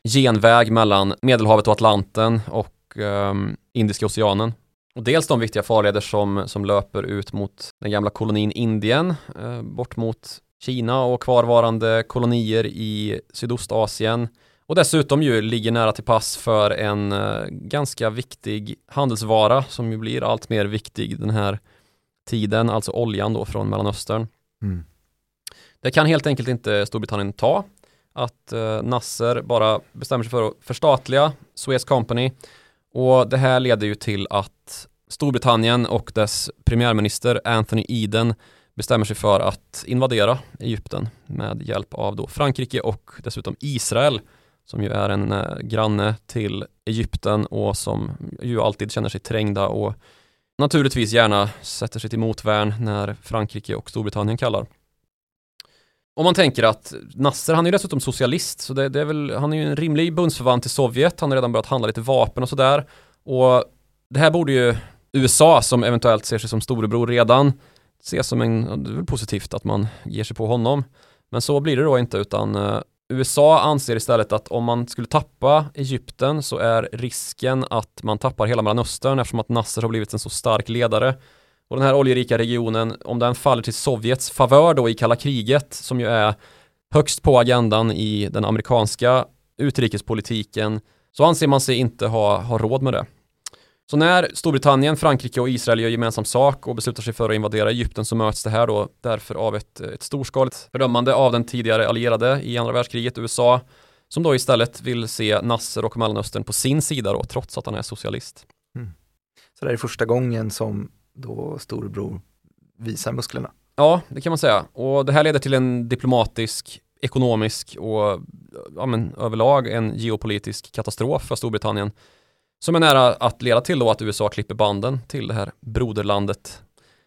genväg mellan Medelhavet och Atlanten och um, Indiska oceanen. Och dels de viktiga farleder som, som löper ut mot den gamla kolonin Indien, eh, bort mot Kina och kvarvarande kolonier i Sydostasien. Och dessutom ju ligger nära till pass för en eh, ganska viktig handelsvara som ju blir allt mer viktig den här tiden, alltså oljan då från Mellanöstern. Mm. Det kan helt enkelt inte Storbritannien ta. Att eh, Nasser bara bestämmer sig för att förstatliga Suez Company och det här leder ju till att Storbritannien och dess premiärminister Anthony Eden bestämmer sig för att invadera Egypten med hjälp av då Frankrike och dessutom Israel som ju är en eh, granne till Egypten och som ju alltid känner sig trängda och naturligtvis gärna sätter sig till motvärn när Frankrike och Storbritannien kallar. Om man tänker att Nasser, han är ju dessutom socialist, så det, det, är väl, han är ju en rimlig bundsförvant till Sovjet, han har redan börjat handla lite vapen och sådär. Och det här borde ju USA, som eventuellt ser sig som storebror redan, se som en, det är väl positivt att man ger sig på honom. Men så blir det då inte, utan eh, USA anser istället att om man skulle tappa Egypten så är risken att man tappar hela Mellanöstern eftersom att Nasser har blivit en så stark ledare och den här oljerika regionen, om den faller till Sovjets favör då i kalla kriget, som ju är högst på agendan i den amerikanska utrikespolitiken, så anser man sig inte ha, ha råd med det. Så när Storbritannien, Frankrike och Israel gör gemensam sak och beslutar sig för att invadera Egypten så möts det här då därför av ett, ett storskaligt fördömande av den tidigare allierade i andra världskriget, USA, som då istället vill se Nasser och Mellanöstern på sin sida då, trots att han är socialist. Mm. Så det är första gången som då storebror visar musklerna. Ja, det kan man säga. Och det här leder till en diplomatisk, ekonomisk och ja, men, överlag en geopolitisk katastrof för Storbritannien. Som är nära att leda till då att USA klipper banden till det här broderlandet.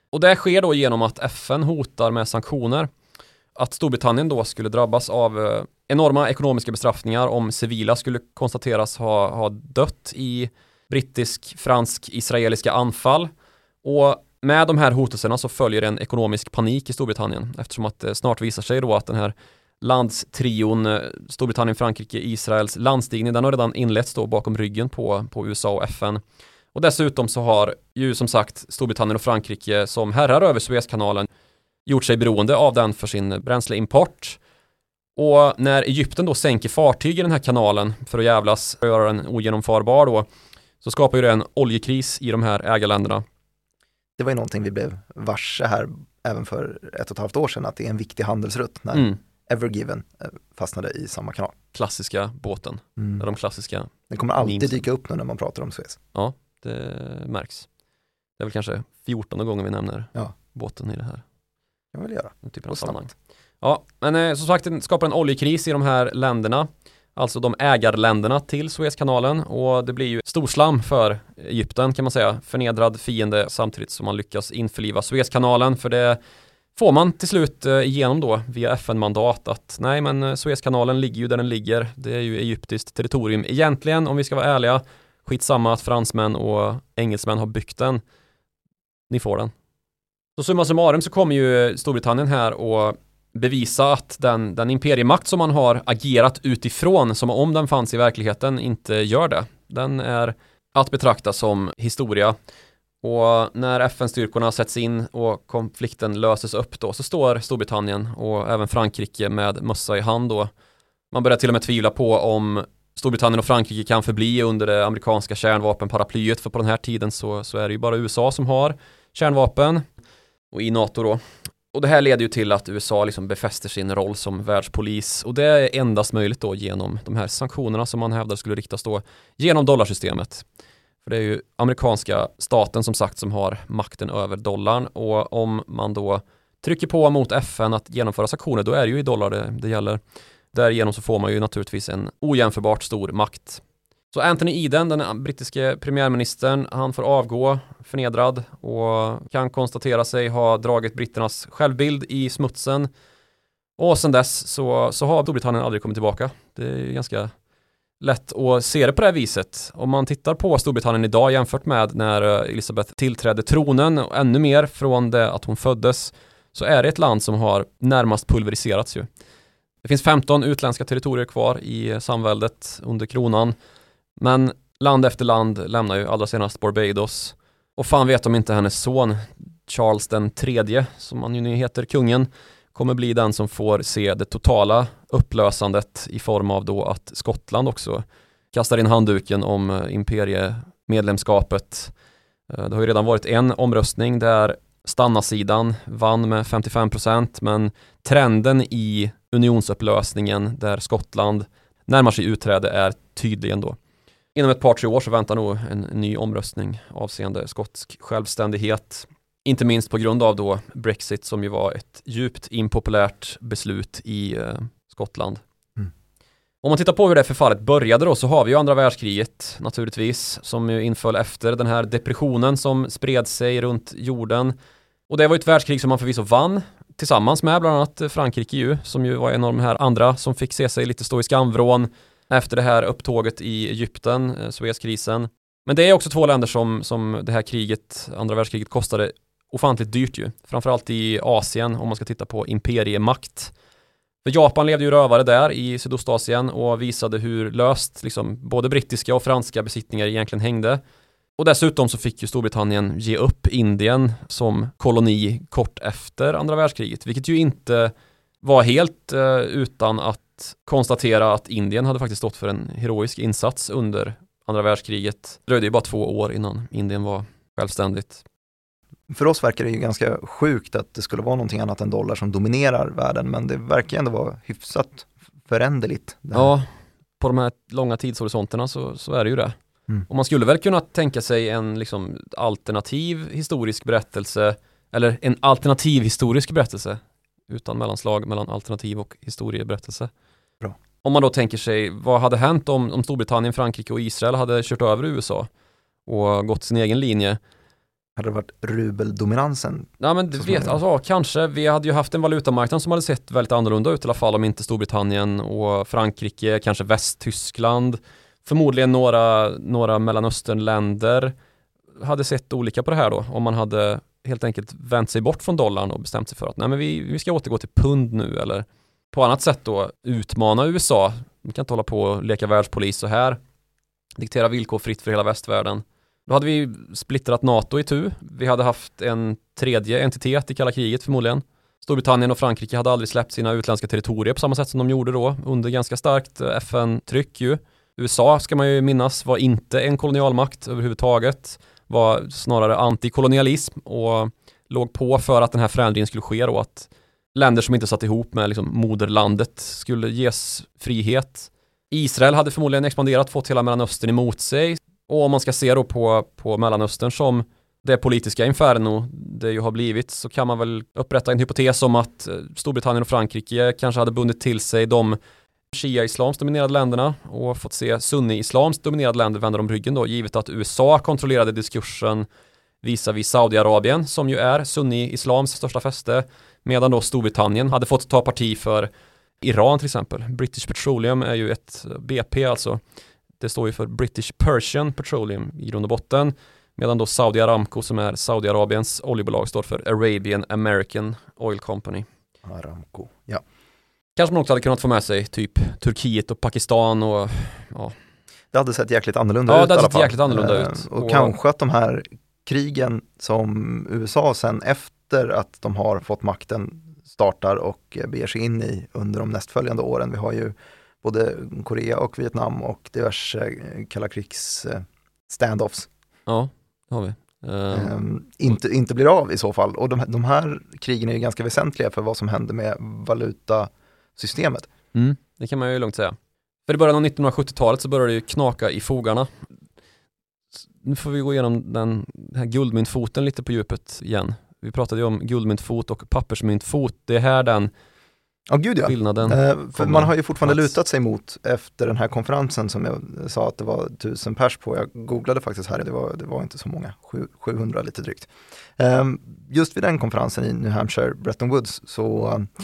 Och det sker då genom att FN hotar med sanktioner. Att Storbritannien då skulle drabbas av eh, enorma ekonomiska bestraffningar om civila skulle konstateras ha, ha dött i brittisk, fransk, israeliska anfall och med de här hotelserna så följer en ekonomisk panik i Storbritannien eftersom att det snart visar sig då att den här landstrion eh, Storbritannien, Frankrike, Israels landstigning den har redan inletts då bakom ryggen på, på USA och FN. Och dessutom så har ju som sagt Storbritannien och Frankrike som herrar över Suezkanalen gjort sig beroende av den för sin bränsleimport. Och när Egypten då sänker fartyg i den här kanalen för att jävlas och göra den ogenomfarbar då så skapar ju det en oljekris i de här ägarländerna. Det var ju någonting vi blev varse här även för ett och ett halvt år sedan att det är en viktig handelsrutt när Mm. Evergiven eh, fastnade i samma kanal. Klassiska båten, Mm. de klassiska, Den kommer alltid Memesen. dyka upp nu när man pratar om Suez. det märks. Det är väl kanske 14 gånger vi nämner Ja. båten i det här kan vi väl göra. den typen av sammanhang. Ja, men eh, som sagt, den skapar en oljekris i de här länderna. Alltså de ägarländerna till Suezkanalen och det blir ju storslam för Egypten kan man säga. Förnedrad fiende samtidigt som man lyckas införliva Suezkanalen för det får man till slut eh, igenom då via FN-mandat att nej men eh, Suezkanalen ligger ju där den ligger. Det är ju egyptiskt territorium egentligen om vi ska vara ärliga. Skitsamma att fransmän och engelsmän har byggt den. Ni får den. Så summa summarum så kommer ju Storbritannien här och bevisa att den, den imperiemakt som man har agerat utifrån som om den fanns i verkligheten inte gör det. Den är att betrakta som historia. Och när FN-styrkorna sätts in och konflikten löses upp då så står Storbritannien och även Frankrike med mössa i hand då. Man börjar till och med tvivla på om Storbritannien och Frankrike kan förbli under det amerikanska kärnvapenparaplyet för på den här tiden så, så är det ju bara USA som har kärnvapen och i NATO då. Och det här leder ju till att USA liksom befäster sin roll som världspolis och det är endast möjligt då genom de här sanktionerna som man hävdar skulle riktas då genom dollarsystemet. För det är ju amerikanska staten som sagt som har makten över dollarn och om man då trycker på mot FN att genomföra sanktioner då är det ju i dollar det, det gäller. Därigenom så får man ju naturligtvis en ojämförbart stor makt. Så Anthony Eden, den brittiske premiärministern, han får avgå förnedrad och kan konstatera sig ha dragit britternas självbild i smutsen. Och sen dess så, så har Storbritannien aldrig kommit tillbaka. Det är ju ganska lätt att se det på det här viset. Om man tittar på Storbritannien idag jämfört med när Elisabeth Elizabeth tillträdde tronen och ännu mer från det att hon föddes så är det ett land som har närmast pulveriserats ju. Det finns 15 utländska territorier kvar i eh, samväldet under kronan. Men land efter land lämnar ju allra senast Barbados. Och fan vet om inte hennes son Charles den tredje, som han ju nu heter, kungen, kommer bli den som får se det totala upplösandet i form av då att Skottland också kastar in handduken om eh, imperiemedlemskapet. Eh, det har ju redan varit en omröstning där stanna-sidan vann med 55% men trenden i unionsupplösningen där Skottland närmar sig utträde är tydlig ändå. Inom ett par tre år så väntar nog en ny omröstning avseende skotsk självständighet. Inte minst på grund av då Brexit som ju var ett djupt impopulärt beslut i eh, Skottland. Mm. Om man tittar på hur det förfallet började då så har vi ju andra världskriget naturligtvis som ju inföll efter den här depressionen som spred sig runt jorden. Och det var ju ett världskrig som man förvisso vann tillsammans med bland annat Frankrike ju som ju var en av de här andra som fick se sig lite stå i skamvrån efter det här upptåget i Egypten, eh, Suezkrisen. Men det är också två länder som, som det här kriget, andra världskriget kostade ofantligt dyrt ju. Framförallt i Asien om man ska titta på imperiemakt. För Japan levde ju rövare där i Sydostasien och visade hur löst liksom, både brittiska och franska besittningar egentligen hängde. Och dessutom så fick ju Storbritannien ge upp Indien som koloni kort efter andra världskriget, vilket ju inte var helt eh, utan att konstatera att Indien hade faktiskt stått för en heroisk insats under andra världskriget. Det dröjde ju bara två år innan Indien var självständigt. För oss verkar det ju ganska sjukt att det skulle vara någonting annat än dollar som dominerar världen, men det verkar ändå vara hyfsat föränderligt. Ja, på de här långa tidshorisonterna så, så är det ju det. Mm. Och man skulle väl kunna tänka sig en liksom alternativ historisk berättelse eller en alternativ historisk berättelse utan mellanslag mellan alternativ och historieberättelse. Bra. Om man då tänker sig vad hade hänt om, om Storbritannien, Frankrike och Israel hade kört över USA och gått sin egen linje. Hade det varit rubeldominansen? Ja men du vet, alltså, kanske. Vi hade ju haft en valutamarknad som hade sett väldigt annorlunda ut i alla fall om inte Storbritannien och Frankrike, kanske Västtyskland, förmodligen några, några Mellanösternländer hade sett olika på det här då. Om man hade helt enkelt vänt sig bort från dollarn och bestämt sig för att nej men vi, vi ska återgå till pund nu eller på annat sätt då utmana USA. Vi kan inte hålla på och leka världspolis så här. Diktera villkor fritt för hela västvärlden. Då hade vi splittrat NATO i tu. Vi hade haft en tredje entitet i kalla kriget förmodligen. Storbritannien och Frankrike hade aldrig släppt sina utländska territorier på samma sätt som de gjorde då under ganska starkt eh, FN-tryck ju. USA ska man ju minnas var inte en kolonialmakt överhuvudtaget, var snarare antikolonialism och låg på för att den här förändringen skulle ske då att länder som inte satt ihop med liksom moderlandet skulle ges frihet. Israel hade förmodligen expanderat, fått hela Mellanöstern emot sig och om man ska se då på, på Mellanöstern som det politiska inferno det ju har blivit så kan man väl upprätta en hypotes om att eh, Storbritannien och Frankrike kanske hade bundit till sig de Shia-islams dominerade länderna och fått se Sunni-islams dominerade länder vända om ryggen då givet att USA kontrollerade diskursen visavi Saudiarabien som ju är Sunni-islams största fäste medan då Storbritannien hade fått ta parti för Iran till exempel. British Petroleum är ju ett eh, BP alltså. Det står ju för British Persian Petroleum i grund och botten. Medan då Saudi Aramco som är Saudiarabiens oljebolag står för Arabian American Oil Company. Aramco, ja. Kanske man också hade kunnat få med sig typ Turkiet och Pakistan och ja. Det hade sett jäkligt annorlunda ja, ut det hade sett jäkligt annorlunda eh, ut. Och, och kanske att de här krigen som USA sen efter att de har fått makten startar och beger sig in i under de nästföljande åren. Vi har ju både Korea och Vietnam och diverse eh, kalla krigs eh, standoffs. Ja, det har vi. Um, inte, inte blir av i så fall. Och de, de här krigen är ganska väsentliga för vad som händer med valutasystemet. Mm, det kan man ju lugnt säga. För i början av 1970-talet så började det ju knaka i fogarna. Nu får vi gå igenom den här guldmyntfoten lite på djupet igen. Vi pratade ju om guldmyntfot och pappersmyntfot. Det är här den Ja, gud ja. skillnaden eh, För man har ju fortfarande plats. lutat sig mot efter den här konferensen som jag sa att det var tusen pers på. Jag googlade faktiskt här, det var, det var inte så många, Sju, 700 lite drygt. Eh, just vid den konferensen i New Hampshire, Bretton Woods, så eh,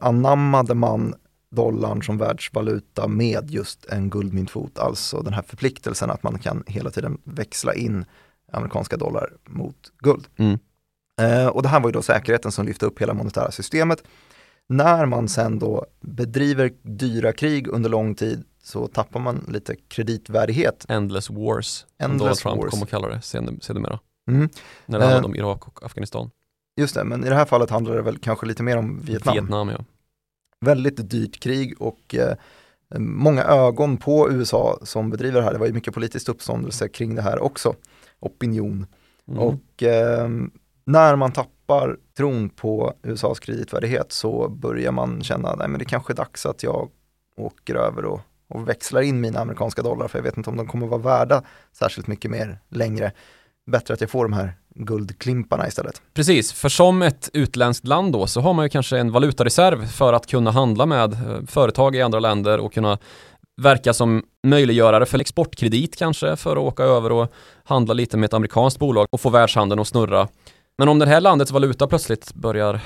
anammade man dollarn som världsvaluta med just en guldmyntfot, alltså den här förpliktelsen att man kan hela tiden växla in amerikanska dollar mot guld. Mm. Eh, och det här var ju då säkerheten som lyfte upp hela monetära systemet. När man sen då bedriver dyra krig under lång tid så tappar man lite kreditvärdighet. Endless Wars, Endless Donald Trump wars. kommer att kalla det sedermera. Mm, När det handlade Eh. om Irak och Afghanistan. just det, men i det här fallet handlar det väl kanske lite mer om Vietnam. Vietnam ja. Väldigt dyrt krig och eh, många ögon på USA som bedriver det här. Det var ju mycket politiskt uppståndelse kring det här också. Opinion. Mm. Och eh, när man tappar tron på USAs kreditvärdighet så börjar man känna, att det kanske är dags att jag åker över och, och växlar in mina amerikanska dollar för jag vet inte om de kommer vara värda särskilt mycket mer längre. Bättre att jag får de här guldklimparna istället. Precis, för som ett utländskt land då så har man ju kanske en valutareserv för att kunna handla med eh, företag i andra länder och kunna verka som möjliggörare för exportkredit kanske för att åka över och handla lite med ett amerikanskt bolag och få världshandeln att snurra. Men om det här landets valuta plötsligt börjar,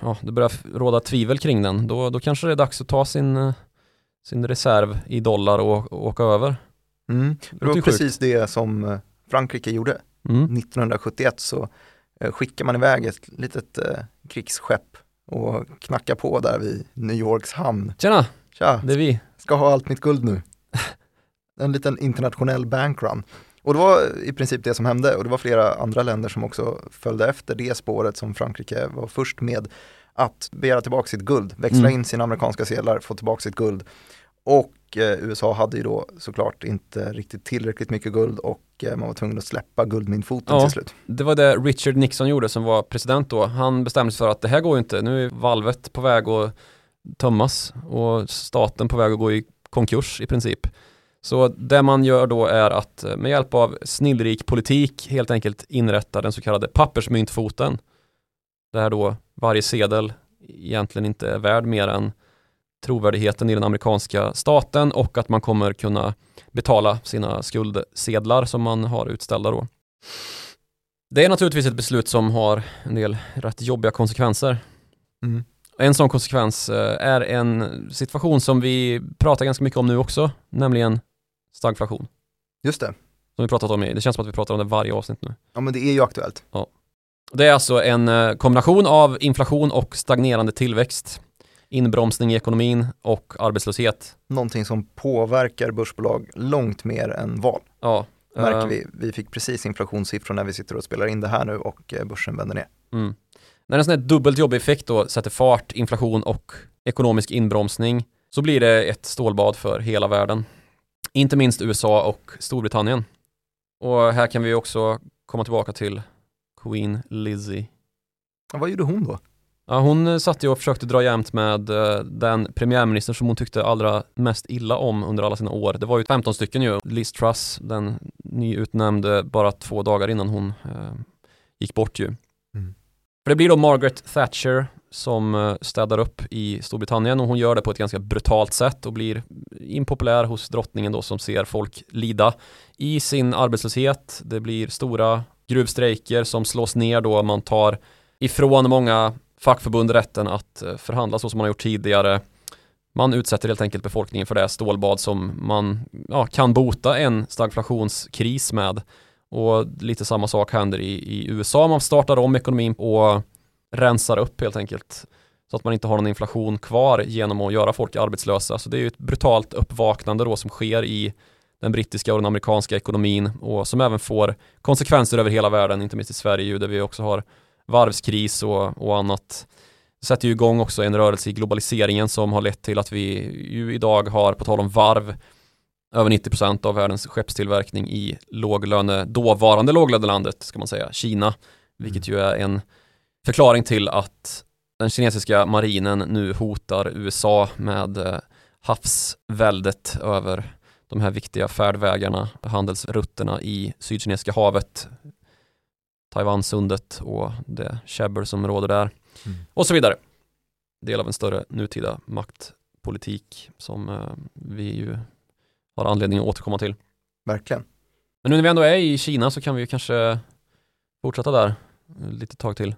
ja, det börjar råda tvivel kring den, då, då kanske det är dags att ta sin, eh, sin reserv i dollar och, och åka över. Mm. Det var ju precis det som eh, Frankrike gjorde. Mm. 1971 så eh, skickar man iväg ett litet eh, krigsskepp och knackar på där vid New Yorks hamn. Tjena, Tja, det är vi. ska ha allt mitt guld nu. [LAUGHS] En liten internationell bankrun. Och det var i princip det som hände och det var flera andra länder som också följde efter det spåret som Frankrike var först med att begära tillbaka sitt guld, växla Mm. in sina amerikanska sedlar, få tillbaka sitt guld. Och eh, USA hade ju då såklart inte riktigt tillräckligt mycket guld och eh, man var tvungen att släppa guldmyntfoten Ja. till slut. Det var det Richard Nixon gjorde som var president då. Han bestämde sig för att det här går ju inte. Nu är valvet på väg att tömmas och staten på väg att gå i konkurs i princip. Så det man gör då är att eh, med hjälp av snillrik politik helt enkelt inrätta den så kallade pappersmyntfoten. Där då varje sedel egentligen inte är värd mer än trovärdigheten i den amerikanska staten och att man kommer kunna betala sina skuldsedlar som man har utställda då. Det är naturligtvis ett beslut som har en del rätt jobbiga konsekvenser. Mm. En sån konsekvens eh, är en situation som vi pratar ganska mycket om nu också, nämligen stagflation. Just det, Som vi pratat om i, det känns som att vi pratar om det varje avsnitt nu. ja men det är ju aktuellt. Det är alltså en eh, kombination av inflation och stagnerande tillväxt, inbromsning i ekonomin och arbetslöshet. Någonting som påverkar börsbolag långt mer än val. Ja, Märker eh, vi. Vi fick precis inflationssiffror när vi sitter och spelar in det här nu och eh, börsen vänder ner. Mm. När en sån här dubbelt jobbig effekt då sätter fart, inflation och ekonomisk inbromsning så blir det ett stålbad för hela världen. Inte minst USA och Storbritannien. Och här kan vi också komma tillbaka till Queen Lizzie. vad gjorde hon då? Ja, hon satt ju och försökte dra jämnt med uh, den premiärminister som hon tyckte allra mest illa om under alla sina år. Det var ju 15 stycken ju. Liz Truss, den nyutnämnde bara två dagar innan hon uh, gick bort ju. Mm. För det blir då Margaret Thatcher som eh, städar upp i Storbritannien och hon gör det på ett ganska brutalt sätt och blir impopulär hos drottningen då som ser folk lida i sin arbetslöshet. Det blir stora gruvstrejker som slås ner då man tar ifrån många fackförbund rätten att eh, förhandla så som man har gjort tidigare. Man utsätter helt enkelt befolkningen för det stålbad som man ja, kan bota en stagflationskris med. Och lite samma sak händer i, i USA. Man startar om ekonomin och rensar upp helt enkelt. Så att man inte har någon inflation kvar genom att göra folk arbetslösa. Så det är ju ett brutalt uppvaknande då som sker i den brittiska och den amerikanska ekonomin och som även får konsekvenser över hela världen, inte minst i Sverige där vi också har varvskris och, och annat sätter ju igång också en rörelse i globaliseringen som har lett till att vi ju idag har, på tal om varv, över 90% av världens skeppstillverkning i låglöne, dåvarande låglönelandet ska man säga, Kina, vilket ju är en förklaring till att den kinesiska marinen nu hotar USA med eh, havsväldet över de här viktiga färdvägarna, handelsrutterna i Sydkinesiska havet, Taiwansundet och det käbbel som råder där mm. och så vidare. Del av en större nutida maktpolitik som eh, vi ju har anledning att återkomma till. Verkligen. Men nu när vi ändå är i Kina så kan vi kanske fortsätta där lite tag till.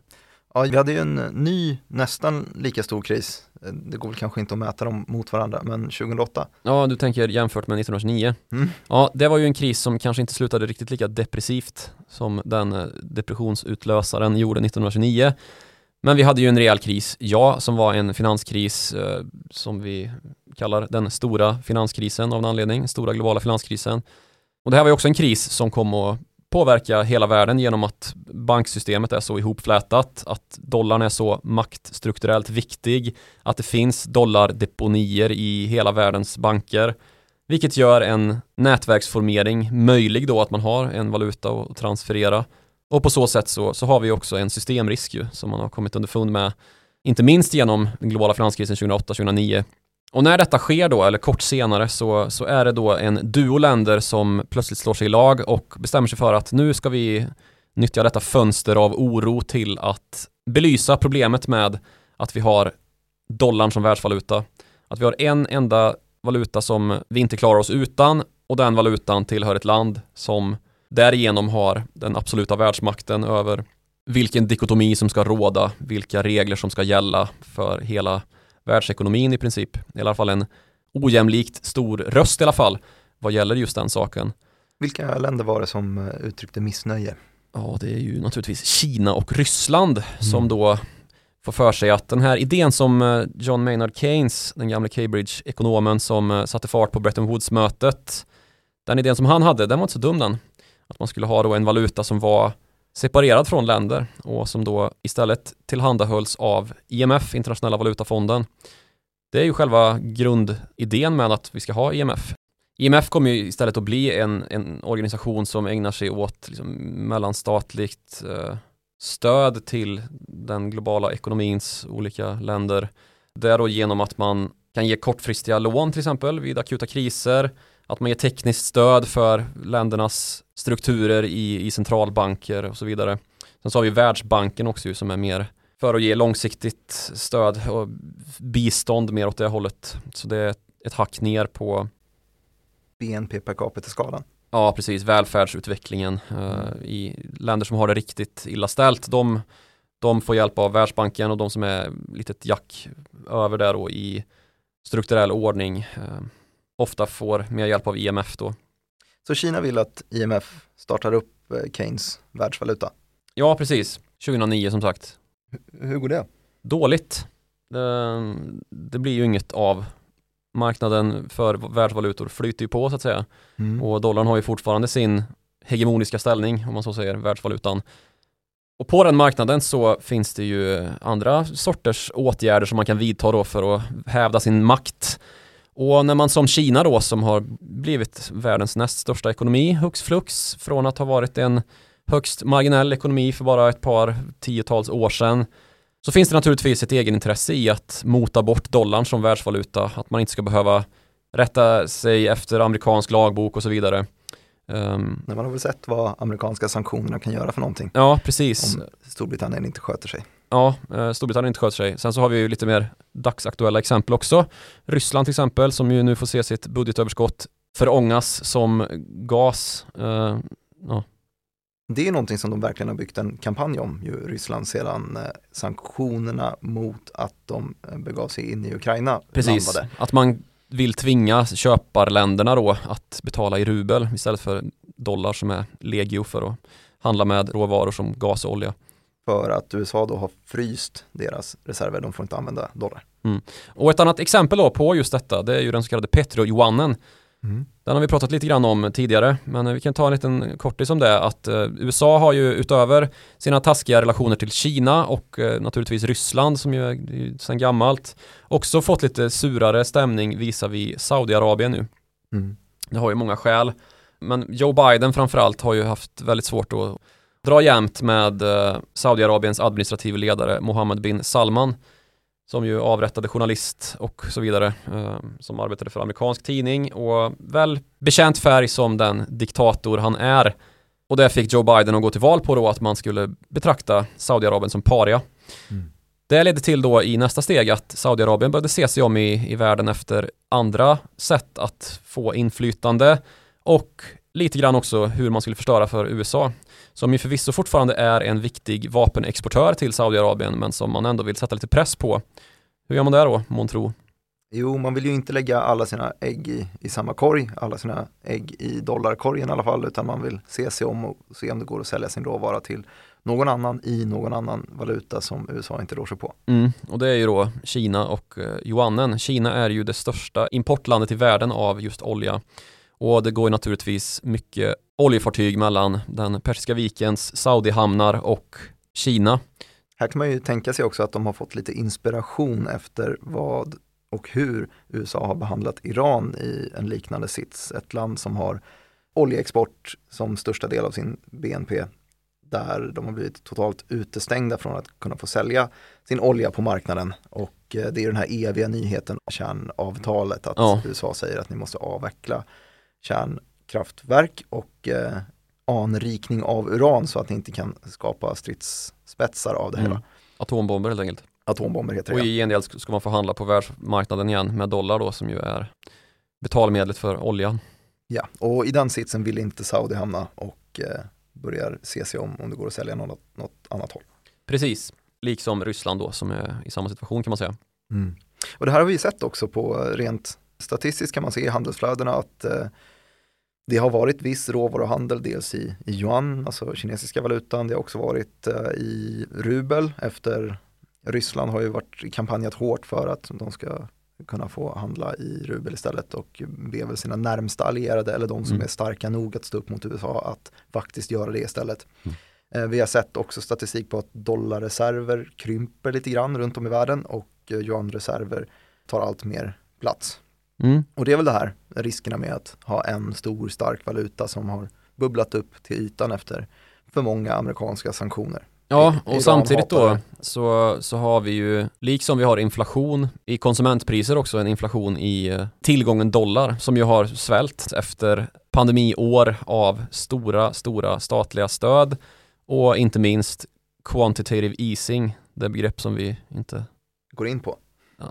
Ja, vi hade ju en ny, nästan lika stor kris. Det går väl kanske inte att mäta dem mot varandra, men 2008. Ja, du tänker jämfört med 1929. Mm. Ja, det var ju en kris som kanske inte slutade riktigt lika depressivt som den eh, depressionsutlösaren gjorde 1929. Men vi hade ju en rejäl kris, ja, som var en finanskris eh, som vi kallar den stora finanskrisen av en anledning, stora globala finanskrisen. Och det här var ju också en kris som kom att påverka hela världen genom att banksystemet är så ihopflätat, att dollarn är så maktstrukturellt viktig, att det finns dollardeponier i hela världens banker, vilket gör en nätverksformering möjlig då att man har en valuta att transferera. Och på så sätt så, så har vi också en systemrisk ju, som man har kommit underfund med, inte minst genom den globala finanskrisen 2008-2009 och när detta sker då, eller kort senare, så, så är det då en duo länder som plötsligt slår sig i lag och bestämmer sig för att nu ska vi nyttja detta fönster av oro till att belysa problemet med att vi har dollarn som världsvaluta. Att vi har en enda valuta som vi inte klarar oss utan och den valutan tillhör ett land som därigenom har den absoluta världsmakten över vilken dikotomi som ska råda, vilka regler som ska gälla för hela världsekonomin i princip. I alla fall en ojämlikt stor röst i alla fall vad gäller just den saken. Vilka länder var det som eh, uttryckte missnöje? Ja, det är ju naturligtvis Kina och Ryssland mm. som då får för sig att den här idén som eh, John Maynard Keynes, den gamla Cambridge-ekonomen som eh, satte fart på Bretton Woods-mötet, den idén som han hade, den var inte så dum den. Att man skulle ha då en valuta som var separerad från länder och som då istället tillhandahölls av IMF, Internationella valutafonden. Det är ju själva grundidén med att vi ska ha IMF. IMF kommer ju istället att bli en, en organisation som ägnar sig åt liksom, mellanstatligt eh, stöd till den globala ekonomins olika länder. Det är då genom att man kan ge kortfristiga lån till exempel vid akuta kriser, att man ger tekniskt stöd för ländernas strukturer i, i centralbanker och så vidare. Sen så har vi Världsbanken också som är mer för att ge långsiktigt stöd och bistånd mer åt det hållet. Så det är ett hack ner på BNP per capita-skalan. Ja, precis. Välfärdsutvecklingen uh, i länder som har det riktigt illa ställt. De, de får hjälp av Världsbanken och de som är litet jack över där då i strukturell ordning uh, ofta får mer hjälp av IMF då. Så Kina vill att IMF startar upp eh, Keynes världsvaluta? Ja, precis. 2009 som sagt. H hur går det? Dåligt. Det, det, blir ju inget av. Marknaden för världsvalutor flyter ju på så att säga. Mm. Och dollarn har ju fortfarande sin hegemoniska ställning, om man så säger, världsvalutan. Och på den marknaden så finns det ju andra sorters åtgärder som man kan vidta då för att hävda sin makt. Och när man som Kina då som har blivit världens näst största ekonomi hux flux från att ha varit en högst marginell ekonomi för bara ett par tiotals år sedan så finns det naturligtvis ett egenintresse i att mota bort dollarn som världsvaluta, att man inte ska behöva rätta sig efter amerikansk lagbok och så vidare. Um, man har väl sett vad amerikanska sanktionerna kan göra för någonting. Ja, precis. Om Storbritannien inte sköter sig. Ja, eh, Storbritannien inte sköter sig. Sen så har vi ju lite mer dagsaktuella exempel också. Ryssland till exempel som ju nu får se sitt budgetöverskott förångas som gas. Uh, ja. Det är någonting som de verkligen har byggt en kampanj om, ju Ryssland sedan eh, sanktionerna mot att de eh, begav sig in i Ukraina Precis, landade. att man vill tvinga köparländerna då att betala i rubel istället för dollar som är legio för att handla med råvaror som gas och olja. För att USA då har fryst deras reserver, de får inte använda dollar. Mm. Och ett annat exempel då på just detta, det är ju den så kallade Petro-Yuanen. Mm. Den har vi pratat lite grann om tidigare, men vi kan ta en liten kortis om det att eh, USA har ju utöver sina taskiga relationer till Kina och eh, naturligtvis Ryssland som ju är sedan gammalt också fått lite surare stämning visavi Saudiarabien nu. Mm. Det har ju många skäl, men Joe Biden framförallt har ju haft väldigt svårt att dra jämnt med eh, Saudiarabiens administrativa ledare Mohammed bin Salman som ju avrättade journalist och så vidare, eh, som arbetade för amerikansk tidning och väl bekänt färg som den diktator han är. Och det fick Joe Biden att gå till val på då att man skulle betrakta Saudiarabien som paria. Mm. Det ledde till då i nästa steg att Saudiarabien började se sig om i, i världen efter andra sätt att få inflytande och lite grann också hur man skulle förstöra för USA som ju förvisso fortfarande är en viktig vapenexportör till Saudiarabien men som man ändå vill sätta lite press på. Hur gör man det då, månntro? Jo, man vill ju inte lägga alla sina ägg i, i samma korg, alla sina ägg i dollarkorgen i alla fall, utan man vill se sig om och se om det går att sälja sin råvara till någon annan i någon annan valuta som USA inte rår sig på. Mm, och det är ju då Kina och eh, yuanen. Kina är ju det största importlandet i världen av just olja. Och det går ju naturligtvis mycket oljefartyg mellan den Persiska vikens Saudihamnar och Kina. Här kan man ju tänka sig också att de har fått lite inspiration efter vad och hur USA har behandlat Iran i en liknande sits. Ett land som har oljeexport som största del av sin BNP där de har blivit totalt utestängda från att kunna få sälja sin olja på marknaden. Och eh, det är den här eviga nyheten, kärnavtalet, att ja. USA säger att ni måste avveckla kärnkraftverk och eh, anrikning av uran så att ni inte kan skapa stridsspetsar av det mm. hela. Atombomber helt enkelt. Atombomber heter det. Och i gengäld ska man få handla på världsmarknaden igen med dollar då som ju är betalmedlet för oljan. Ja, och i den sitsen vill inte Saudi hamna och eh, börjar se sig om om det går att sälja något, något annat håll. Precis, liksom Ryssland då som är i samma situation kan man säga. Mm. Och det här har vi sett också på rent statistiskt kan man se i handelsflödena att eh, det har varit viss råvaruhandel, dels i, i yuan, alltså kinesiska valutan. Det har också varit eh, i rubel efter Ryssland har ju varit kampanjat hårt för att de ska kunna få handla i rubel istället och be väl sina närmsta allierade eller de som mm. är starka nog att stå upp mot USA att faktiskt göra det istället. Mm. Eh, vi har sett också statistik på att dollarreserver krymper lite grann runt om i världen och eh, yuanreserver tar allt mer plats. Mm. Och det är väl det här, riskerna med att ha en stor stark valuta som har bubblat upp till ytan efter för många amerikanska sanktioner. Ja, och Iran samtidigt då så, så har vi ju, liksom vi har inflation i konsumentpriser också, en inflation i eh, tillgången dollar som ju har svält efter pandemiår av stora, stora statliga stöd och inte minst quantitative easing, det begrepp som vi inte går in på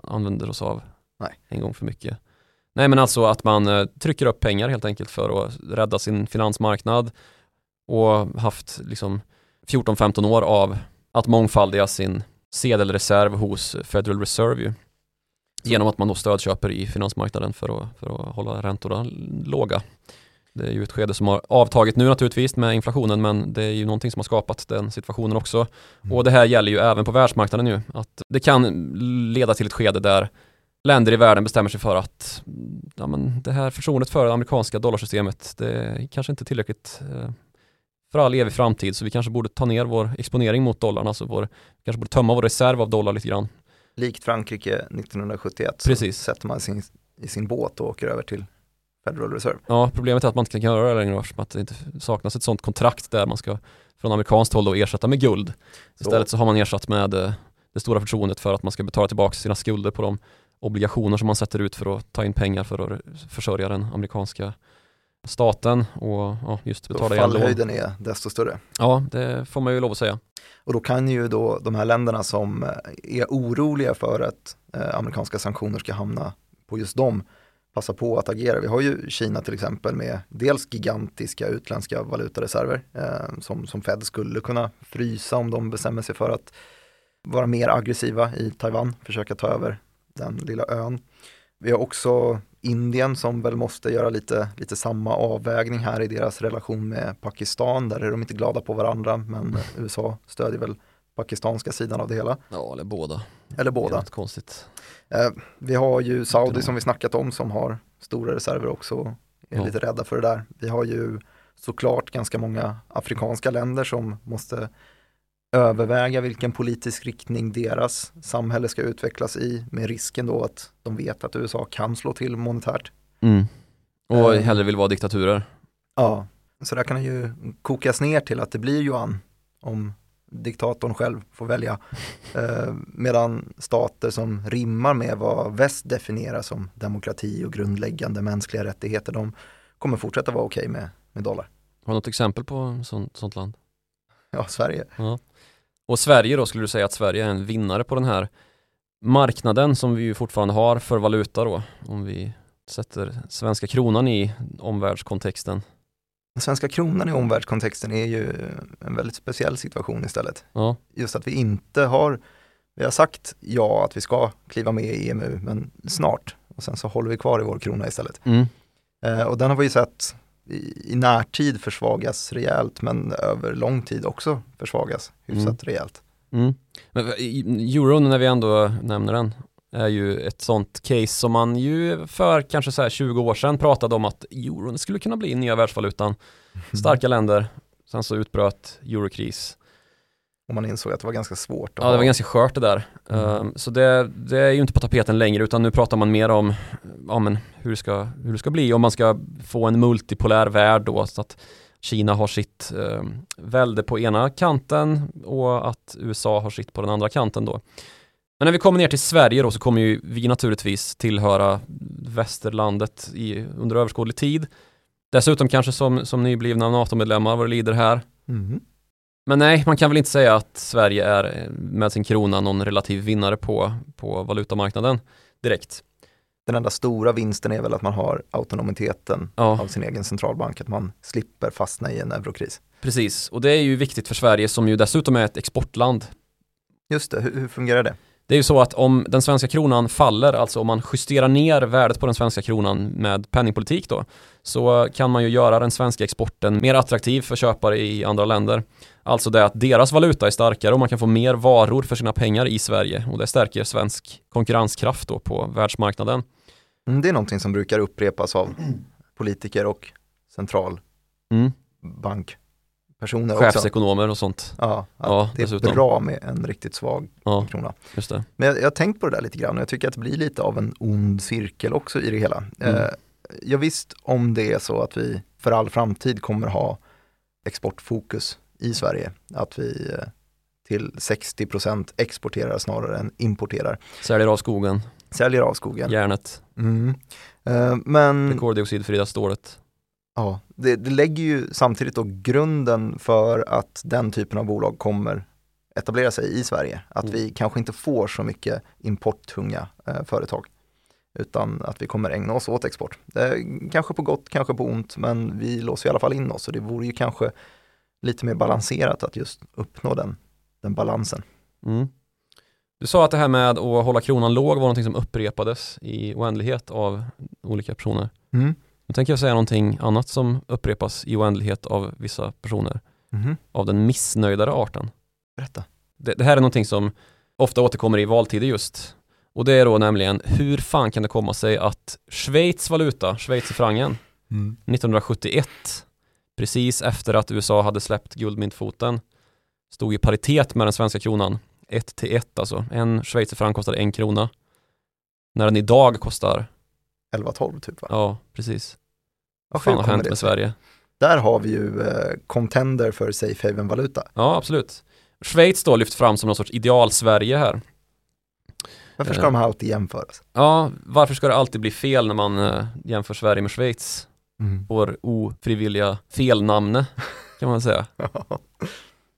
använder oss av Nej. en gång för mycket. Nej men alltså att man eh, trycker upp pengar helt enkelt för att rädda sin finansmarknad och haft liksom 14-15 år av att mångfaldiga sin sedelreserv hos Federal Reserve ju. Genom att man då stödköper i finansmarknaden för att, för att hålla räntorna låga. Det är ju ett skede som har avtagit nu naturligtvis med inflationen men det är ju någonting som har skapat den situationen också. Mm. Och det här gäller ju även på världsmarknaden nu. Att det kan leda till ett skede där länder i världen bestämmer sig för att ja, men det här förtroendet för det amerikanska dollarsystemet det är kanske inte tillräckligt eh, för all evig framtid så vi kanske borde ta ner vår exponering mot dollarn, alltså vår, kanske borde tömma vår reserv av dollar lite grann. Likt Frankrike 1971 Precis. så sätter man sin, i sin båt och åker över till Federal Reserve. Ja, problemet är att man inte kan göra det längre eftersom att det inte saknas ett sådant kontrakt där man ska från amerikanskt håll då ersätta med guld. Istället så har man ersatt med eh, det stora förtroendet för att man ska betala tillbaka sina skulder på de obligationer som man sätter ut för att ta in pengar för att försörja den amerikanska staten och ja, just betala igen Fallhöjden är desto större. Ja, det får man ju lov att säga. Och då kan ju då de här länderna som eh, är oroliga för att eh, amerikanska sanktioner ska hamna på just dem passa på att agera. Vi har ju Kina till exempel med dels gigantiska utländska valutareserver eh, som, som Fed skulle kunna frysa om de bestämmer sig för att vara mer aggressiva i Taiwan, försöka ta över den lilla ön. Vi har också Indien som väl måste göra lite, lite samma avvägning här i deras relation med Pakistan. Där är de inte glada på varandra men USA stödjer väl pakistanska sidan av det hela. Ja, eller båda. Eller båda. Konstigt. Eh, vi har ju Saudi som vi snackat om som har stora reserver också. Är ja. lite rädda för det där. Vi har ju såklart ganska många afrikanska länder som måste överväga vilken politisk riktning deras samhälle ska utvecklas i med risken då att de vet att USA kan slå till monetärt. Mm. Och uh, hellre vill vara diktaturer. Ja, så där kan det ju kokas ner till att det blir yuan om diktatorn själv får välja. Uh, [LAUGHS] medan stater som rimmar med vad väst definierar som demokrati och grundläggande mänskliga rättigheter, de kommer fortsätta vara okej okay med, med dollar. Har du något exempel på sånt, sånt land? [LAUGHS] Ja, Sverige. Ja. Och Sverige då, skulle du säga att Sverige är en vinnare på den här marknaden som vi ju fortfarande har för valuta då, om vi sätter svenska kronan i omvärldskontexten? Den svenska kronan i omvärldskontexten är ju en väldigt speciell situation istället. Ja. Just att vi inte har, vi har sagt ja att vi ska kliva med i EMU, men snart. Och sen så håller vi kvar i vår krona istället. Mm. Eh, och den har vi ju sett i, i närtid försvagas rejält men över lång tid också försvagas hyfsat mm. rejält. Mm. Men euron, när vi ändå nämner den, är ju ett sånt case som man ju för kanske så 20 år sedan pratade om att euron skulle kunna bli nya världsvalutan. [LAUGHS] Starka länder, sen så utbröt eurokris. Och man insåg att det var ganska svårt. ja, det var ganska skört det där. Mm. Um, så det, det, är ju inte på tapeten längre utan nu pratar man mer om ja, men hur, det ska, hur det ska bli om man ska få en multipolär värld då så att Kina har sitt eh, välde på ena kanten och att USA har sitt på den andra kanten då. Men när vi kommer ner till Sverige då så kommer ju vi naturligtvis tillhöra västerlandet i, under överskådlig tid. Dessutom kanske som, som nyblivna NATO-medlemmar vad det lider här. Mm. Men nej, man kan väl inte säga att Sverige är eh, med sin krona någon relativ vinnare på, på valutamarknaden direkt. Den enda stora vinsten är väl att man har autonomiteten ja. av sin egen centralbank, att man slipper fastna i en eurokris. Precis, och det är ju viktigt för Sverige som ju dessutom är ett exportland. Just det, hur, hur fungerar det? Det är ju så att om den svenska kronan faller, alltså om man justerar ner värdet på den svenska kronan med penningpolitik då, så kan man ju göra den svenska exporten mer attraktiv för köpare i andra länder. Alltså det att deras valuta är starkare och man kan få mer varor för sina pengar i Sverige och det stärker svensk konkurrenskraft då på världsmarknaden. Mm, det är någonting som brukar upprepas av [CLEARS THROAT] politiker och centralbank. Mm Chefsekonomer och sånt. Ja, ja det är dessutom. bra med en riktigt svag ja, krona. Just det. Men jag, jag har tänkt på det där lite grann och jag tycker att det blir lite av en ond cirkel också i det hela. Mm. Eh, jag visst om det är så att vi för all framtid kommer ha exportfokus i Sverige, att vi eh, till 60% exporterar snarare än importerar. Säljer av skogen. Säljer av skogen. Järnet. Mm. Eh, men... Det koldioxidfria stålet. Ja, det, det lägger ju samtidigt då grunden för att den typen av bolag kommer etablera sig i Sverige. Att mm. vi kanske inte får så mycket importtunga eh, företag. Utan att vi kommer ägna oss åt export. Eh, kanske på gott, kanske på ont, men vi låser i alla fall in oss. Och det vore ju kanske lite mer balanserat att just uppnå den, den balansen. Mm. Du sa att det här med att hålla kronan låg var någonting som upprepades i oändlighet av olika personer. Mm. Nu tänker jag säga någonting annat som upprepas i oändlighet av vissa personer. Mm. Av den missnöjdare arten. Berätta. Det, det, här är någonting som ofta återkommer i valtider just. Och det är då nämligen, hur fan kan det komma sig att Schweiz valuta, schweizerfrancen, mm. 1971 precis efter att USA hade släppt guldmyntfoten stod i paritet med den svenska kronan. 1 till 1 alltså. En schweizerfranc kostade en krona. När den idag kostar 11-12 typ va? Ja, precis. Vad fan har hänt med? Sverige? Där har vi ju eh, contender för safe haven-valuta. Ja, absolut. Schweiz då lyft fram som någon sorts ideal-Sverige här. Varför ska Eh. de här alltid jämföras? Ja, varför ska det alltid bli fel när man eh, jämför Sverige med Schweiz? Mm. Vår ofrivilliga felnamne [LAUGHS] kan man säga.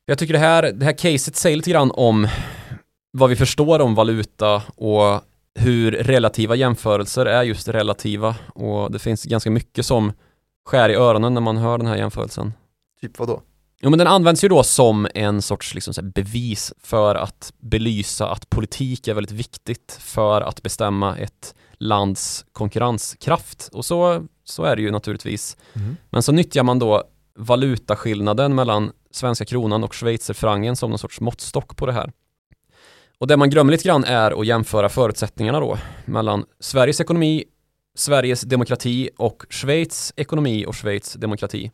Jag tycker det här, det här caset säger lite grann om vad vi förstår om valuta och hur relativa jämförelser är just relativa och det finns ganska mycket som skär i öronen när man hör den här jämförelsen. typ vad då? Jo men den används ju då som en sorts liksom bevis för att belysa att politik är väldigt viktigt för att bestämma ett lands konkurrenskraft. Och så, så är det ju naturligtvis. Men så nyttjar man då valutaskillnaden mellan svenska kronan och schweizerfrancen som någon sorts måttstock på det här. Och det man glömmer lite grann är att jämföra förutsättningarna då mellan Sveriges ekonomi, Sveriges demokrati och Schweiz ekonomi och Schweiz demokrati.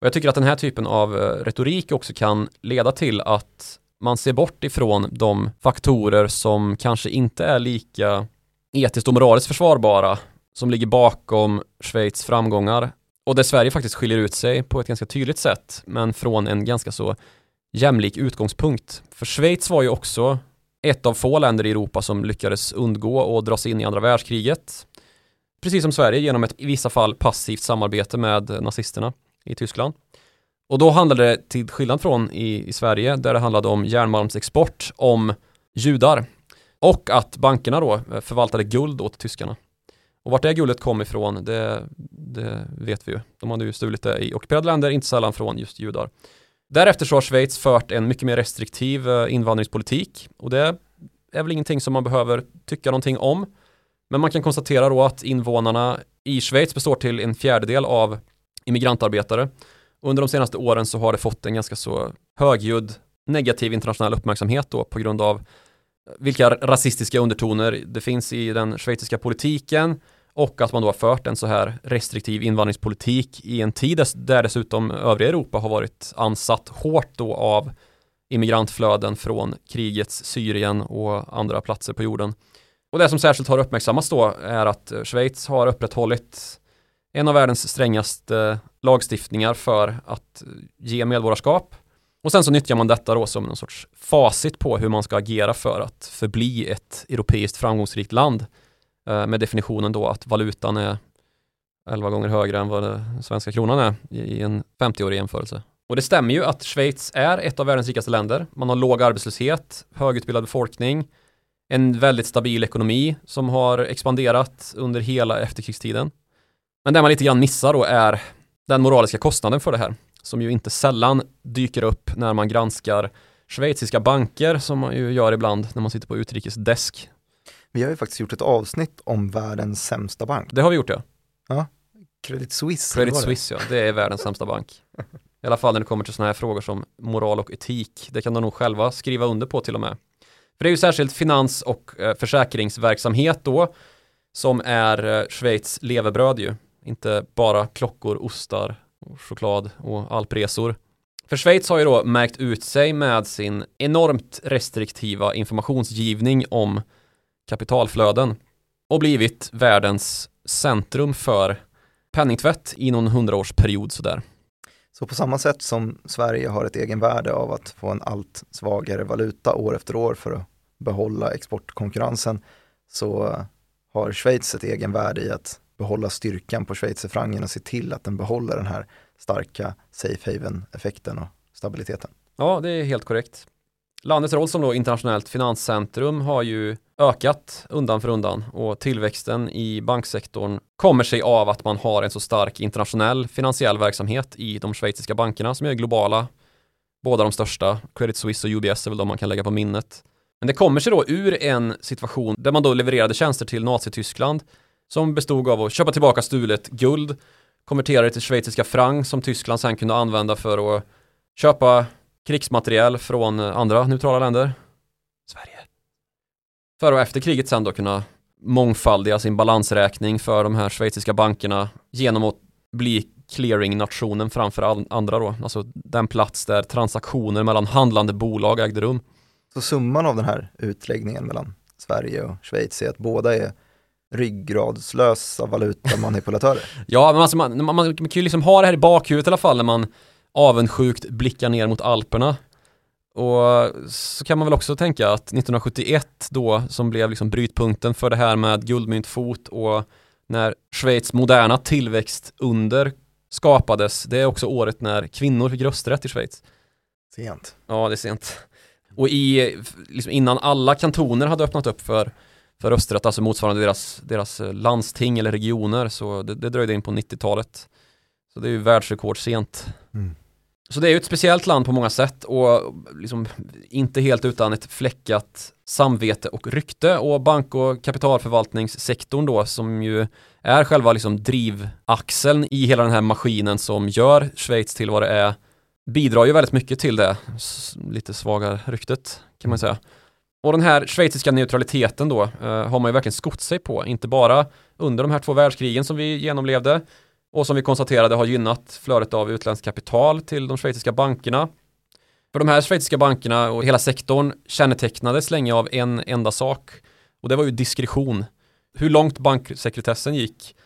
Och jag tycker att den här typen av eh, retorik också kan leda till att man ser bort ifrån de faktorer som kanske inte är lika etiskt och moraliskt försvarbara som ligger bakom Schweiz framgångar och där Sverige faktiskt skiljer ut sig på ett ganska tydligt sätt men från en ganska så jämlik utgångspunkt. För Schweiz var ju också ett av få länder i Europa som lyckades undgå och dras in i andra världskriget. Precis som Sverige genom ett i vissa fall passivt samarbete med nazisterna i Tyskland. Och då handlade det till skillnad från i, i Sverige där det handlade om järnmalmsexport, om judar och att bankerna då eh, förvaltade guld åt tyskarna. Och vart det guldet kom ifrån, det, det vet vi ju. De hade ju stulit det i ockuperade länder, inte sällan från just judar. Därefter så har Schweiz fört en mycket mer restriktiv eh, invandringspolitik och det är väl ingenting som man behöver tycka någonting om. Men man kan konstatera då att invånarna i Schweiz består till en fjärdedel av immigrantarbetare. Under de senaste åren så har det fått en ganska så högljudd negativ internationell uppmärksamhet då på grund av eh, vilka rasistiska undertoner det finns i den schweiziska politiken och att man då har fört en så här restriktiv invandringspolitik i en tid där dessutom övriga Europa har varit ansatt hårt då av immigrantflöden från krigets Syrien och andra platser på jorden. Och det som särskilt har uppmärksammats då är att eh, Schweiz har upprätthållit en av världens strängaste lagstiftningar för att ge medborgarskap. Och sen så nyttjar man detta då som någon sorts facit på hur man ska agera för att förbli ett europeiskt framgångsrikt land. Eh, med definitionen då att valutan är 11 gånger högre än vad den svenska kronan är i en 50-årig jämförelse. Och det stämmer ju att Schweiz är ett av världens rikaste länder. Man har låg arbetslöshet, högutbildad befolkning, en väldigt stabil ekonomi som har expanderat under hela efterkrigstiden. Men det man lite grann missar då är den moraliska kostnaden för det här, som ju inte sällan dyker upp när man granskar schweiziska banker, som man ju gör ibland när man sitter på utrikesdesk. Vi har ju faktiskt gjort ett avsnitt om världens sämsta bank. Det har vi gjort ja. Credit Suisse. Credit? Suisse ja, det är världens sämsta bank. I alla fall när det kommer till sådana här frågor som moral och etik. Det kan de nog själva skriva under på till och med. För det är ju särskilt finans och eh, försäkringsverksamhet då som är eh, Schweiz levebröd ju. Inte bara klockor, ostar, och choklad och alpresor. För Schweiz har ju då märkt ut sig med sin enormt restriktiva informationsgivning om kapitalflöden och blivit världens centrum för penningtvätt i någon hundraårsperiod sådär. Så på samma sätt som Sverige har ett egenvärde av att få en allt svagare valuta år efter år för att behålla exportkonkurrensen så har Schweiz ett egenvärde i att behålla styrkan på schweizerfrancen och se till att den behåller den här starka safe haven-effekten och stabiliteten. Ja, det är helt korrekt. Landets roll som då internationellt finanscentrum har ju ökat undan för undan och tillväxten i banksektorn kommer sig av att man har en så stark internationell finansiell verksamhet i de schweiziska bankerna som är globala. Båda de största, Credit Suisse och UBS är väl de man kan lägga på minnet. Men det kommer sig då ur en situation där man då levererade tjänster till Nazityskland som bestod av att köpa tillbaka stulet guld, konvertera det till schweiziska franc som Tyskland sen kunde använda för att köpa krigsmateriel från andra neutrala länder. Sverige. För att efter kriget sen då kunna mångfaldiga sin balansräkning för de här schweiziska bankerna genom att bli clearing-nationen framför andra då. Alltså den plats där transaktioner mellan handlande bolag ägde rum. Så summan av den här utläggningen mellan Sverige och Schweiz är att båda är ryggradslösa valutamanipulatörer. [LAUGHS] ja, men alltså man, man, man, kan ju liksom ha det här i bakhuvudet i alla fall när man avundsjukt blickar ner mot Alperna. Och så kan man väl också tänka att 1971 då som blev liksom brytpunkten för det här med guldmyntfot och när Schweiz moderna tillväxt under skapades. Det är också året när kvinnor fick rösträtt i Schweiz. Sent. Ja, det är sent. Och i, liksom innan alla kantoner hade öppnat upp för, för rösträtt, alltså motsvarande deras, deras eh, landsting eller regioner, så det, det dröjde in på 90-talet. Så det är ju världsrekord sent. Mm. Så det är ju ett speciellt land på många sätt och liksom inte helt utan ett fläckat samvete och rykte och bank och kapitalförvaltningssektorn då som ju är själva liksom drivaxeln i hela den här maskinen som gör Schweiz till vad det är bidrar ju väldigt mycket till det lite svaga ryktet kan man säga. Och den här schweiziska neutraliteten då eh, har man ju verkligen skott sig på, inte bara under de här två världskrigen som vi genomlevde och som vi konstaterade har gynnat flödet av utländskt kapital till de schweiziska bankerna. För de här schweiziska bankerna och hela sektorn kännetecknades länge av en enda sak och det var ju diskretion. Hur långt banksekretessen gick.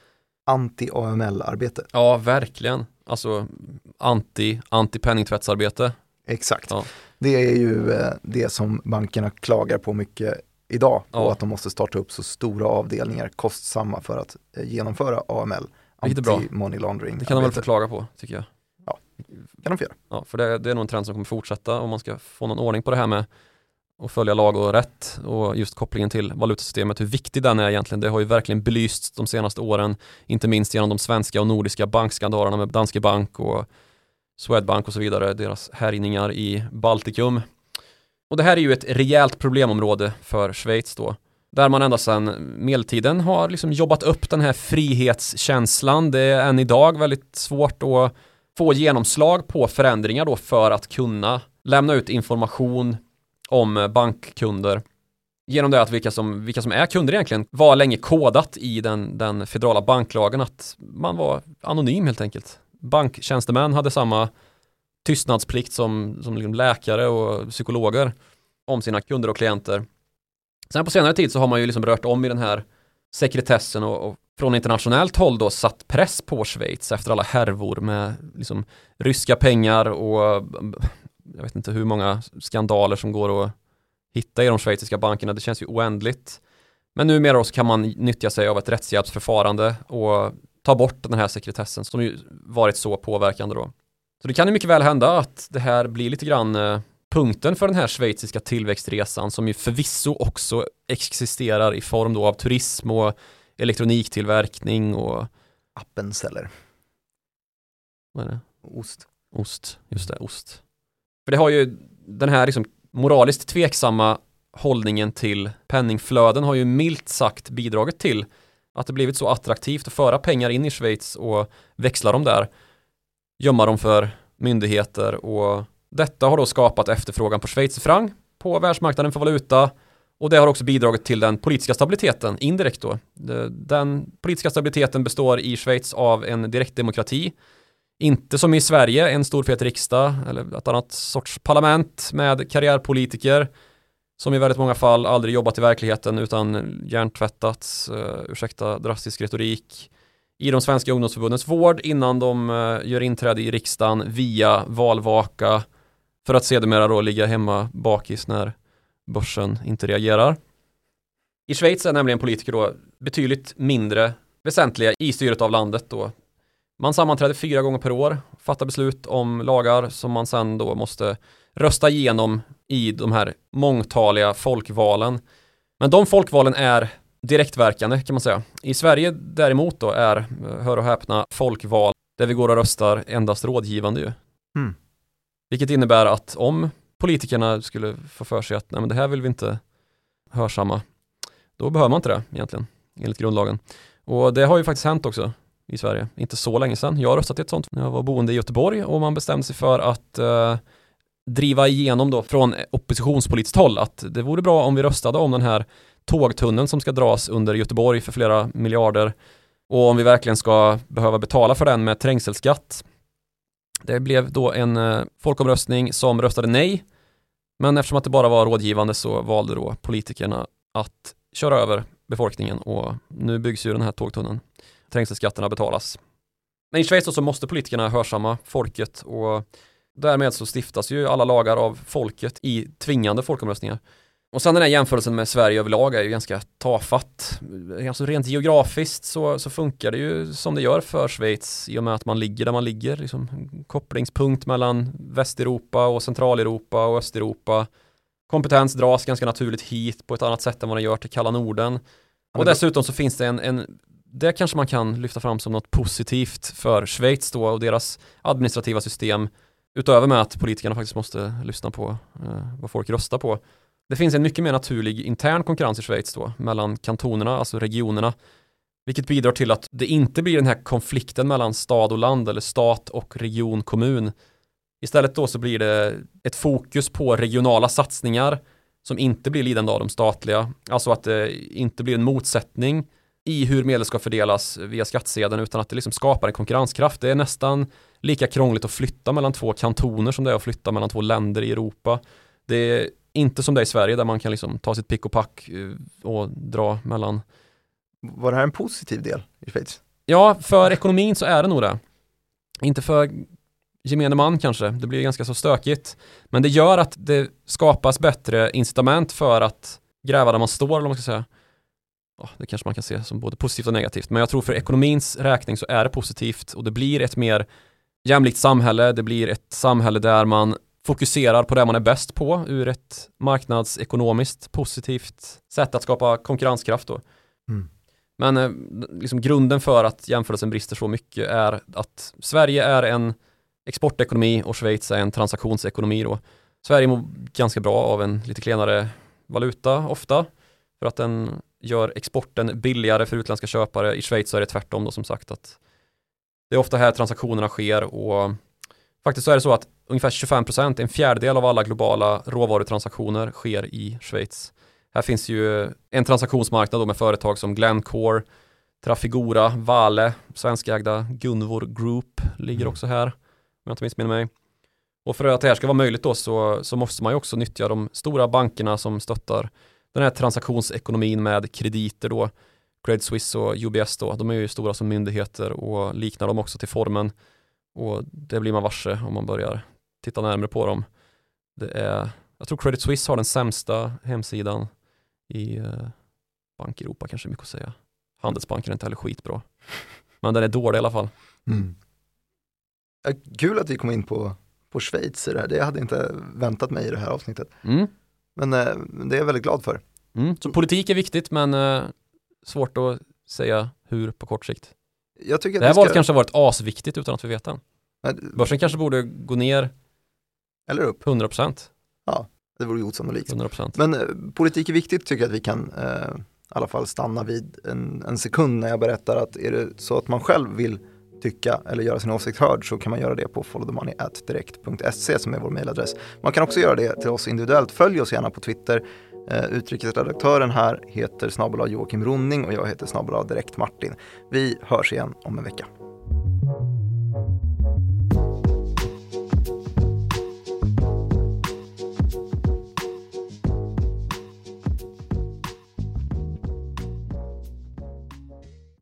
Anti-AML-arbete. Ja, verkligen. Alltså anti, anti-penningtvättsarbete. Exakt. Ja. Det är ju eh, det som bankerna klagar på mycket idag. Ja. Och att de måste starta upp så stora avdelningar, kostsamma för att eh, genomföra AML. Anti-money laundering. Det kan de väl förklaga på, tycker jag. Ja, kan de få göra. Ja, för det, det, är nog en trend som kommer fortsätta om man ska få någon ordning på det här med att följa lag och rätt och just kopplingen till valutasystemet, hur viktig den är egentligen. Det har ju verkligen belysts de senaste åren, inte minst genom de svenska och nordiska bankskandalerna med Danske Bank och Swedbank och så vidare, deras härjningar i Baltikum. Och det här är ju ett rejält problemområde för Schweiz då. Där man ända sedan medeltiden har liksom jobbat upp den här frihetskänslan. Det är än idag väldigt svårt att få genomslag på förändringar då för att kunna lämna ut information om bankkunder genom det att vilka som, vilka som är kunder egentligen var länge kodat i den, den federala banklagen att man var anonym helt enkelt. Banktjänstemän hade samma tystnadsplikt som, som liksom läkare och psykologer om sina kunder och klienter. Sen på senare tid så har man ju liksom rört om i den här sekretessen och, och från internationellt håll då satt press på Schweiz efter alla härvor med liksom ryska pengar och jag vet inte hur många skandaler som går att hitta i de schweiziska bankerna. Det känns ju oändligt. Men numera så kan man nyttja sig av ett rättshjälpsförfarande och ta bort den här sekretessen som ju varit så påverkande då. Så det kan ju mycket väl hända att det här blir lite grann eh, punkten för den här schweiziska tillväxtresan som ju förvisso också existerar i form då av turism och elektroniktillverkning och appen säljer. Vad är det? Ost. Ost, just det, ost. För det har ju den här liksom moraliskt tveksamma hållningen till penningflöden har ju milt sagt bidragit till att det blivit så attraktivt att föra pengar in i Schweiz och växla dem där, gömma dem för myndigheter och detta har då skapat efterfrågan på schweizerfranc på världsmarknaden för valuta och det har också bidragit till den politiska stabiliteten indirekt då. Den politiska stabiliteten består i Schweiz av en direktdemokrati inte som i Sverige, en stor fet riksdag eller ett annat sorts parlament med karriärpolitiker som i väldigt många fall aldrig jobbat i verkligheten utan hjärntvättats, uh, ursäkta drastisk retorik, i de svenska ungdomsförbundens vård innan de uh, gör inträde i riksdagen via valvaka för att sedermera då ligga hemma bakis när börsen inte reagerar. I Schweiz är nämligen politiker då betydligt mindre väsentliga i styret av landet då man sammanträder fyra gånger per år, fattar beslut om lagar som man sen då måste rösta igenom i de här mångtaliga folkvalen. Men de folkvalen är direktverkande kan man säga. I Sverige däremot då är, hör och häpna, folkval där vi går och röstar endast rådgivande ju. Mm. Vilket innebär att om politikerna skulle få för sig att nej men det här vill vi inte hörsamma, då behöver man inte det egentligen, enligt grundlagen. Och det har ju faktiskt hänt också i Sverige. Inte så länge sedan. Jag har röstat i ett sånt när jag var boende i Göteborg och man bestämde sig för att eh, driva igenom då från oppositionspolitiskt håll att det vore bra om vi röstade om den här tågtunneln som ska dras under Göteborg för flera miljarder och om vi verkligen ska behöva betala för den med trängselskatt. Det blev då en eh, folkomröstning som röstade nej, men eftersom att det bara var rådgivande så valde då politikerna att köra över befolkningen och nu byggs ju den här tågtunneln. Trängselskatterna betalas. Men i Schweiz så måste politikerna hörsamma folket och därmed så stiftas ju alla lagar av folket i tvingande folkomröstningar. Och sen den här jämförelsen med Sverige överlag är ju ganska tafatt. Alltså rent geografiskt så, så funkar det ju som det gör för Schweiz i och med att man ligger där man ligger. Liksom kopplingspunkt mellan Västeuropa och Centraleuropa och Östeuropa. Kompetens dras ganska naturligt hit på ett annat sätt än vad den gör till kalla Norden. Och dessutom så finns det en, en det kanske man kan lyfta fram som något positivt för Schweiz då och deras administrativa system utöver med att politikerna faktiskt måste lyssna på eh, vad folk röstar på det finns en mycket mer naturlig intern konkurrens i Schweiz då mellan kantonerna, alltså regionerna, vilket bidrar till att det inte blir den här konflikten mellan stad och land eller stat och region, kommun. Istället då så blir det ett fokus på regionala satsningar som inte blir lidande av de statliga. Alltså att det inte blir en motsättning i hur medel ska fördelas via skattsedeln utan att det liksom skapar en konkurrenskraft. Det är nästan lika krångligt att flytta mellan två kantoner som det är att flytta mellan två länder i Europa. Det är inte som det är i Sverige där man kan liksom ta sitt pick och pack eh, och dra mellan. Var det här en positiv del i Schweiz? Ja, för ekonomin så är det nog det. Inte för gemene man kanske, det blir ganska så stökigt. Men det gör att det skapas bättre incitament för att gräva där man står, eller vad man ska säga. Oh, det kanske man kan se som både positivt och negativt. Men jag tror för ekonomins räkning så är det positivt och det blir ett mer jämlikt samhälle. Det blir ett samhälle där man fokuserar på det man är bäst på ur ett marknadsekonomiskt positivt sätt att skapa konkurrenskraft då. Mm. Men eh, liksom grunden för att jämförelsen brister så mycket är att Sverige är en exportekonomi och Schweiz är en transaktionsekonomi då. Sverige mår ganska bra av en lite klenare valuta ofta för att den gör exporten billigare för utländska köpare. I Schweiz så är det tvärtom då som sagt att det är ofta här transaktionerna sker och faktiskt så är det så att ungefär 25 procent, en fjärdedel av alla globala råvarutransaktioner sker i Schweiz. Här finns ju en transaktionsmarknad då med företag som Glencore, Trafigura, Vale, svenskägda Gunvor Group ligger mm. också här, om jag inte missminner mig. Och för att det här ska vara möjligt då så, så måste man ju också nyttja de stora bankerna som stöttar den här transaktionsekonomin med krediter då. Credit Suisse och UBS då, de är ju stora som myndigheter och liknar dem också till formen. Och det blir man varse om man börjar titta närmare på dem. Det är, jag tror Credit Suisse har den sämsta hemsidan i eh, Bank Europa kanske mycket att säga. Handelsbanken är inte heller skitbra. Men den är dålig i alla fall. Mm. Kul att vi kom in på, på Schweiz i det här. Det hade jag inte väntat mig i det här avsnittet. Mm. Men eh, det är jag väldigt glad för. Mm. Så politik är viktigt men eh, svårt att säga hur på kort sikt. Jag tycker det här valet ska... kanske har varit asviktigt utan att vi vet än. Börsen kanske borde gå ner eller upp. 100%. Ja, det vore ju osannolikt. 100%. Men eh, politik är viktigt tycker jag att vi kan eh, i alla fall stanna vid en, en sekund när jag berättar att är det så att man själv vill tycka eller göra sin åsikt hörd så kan man göra det på followthemoney.direkt.se som är vår mejladress. Man kan också göra det till oss individuellt. Följ oss gärna på Twitter. Eh, utrikesredaktören här heter snabel Joakim Ronning och jag heter snabel Direkt Martin. Vi hörs igen om en vecka.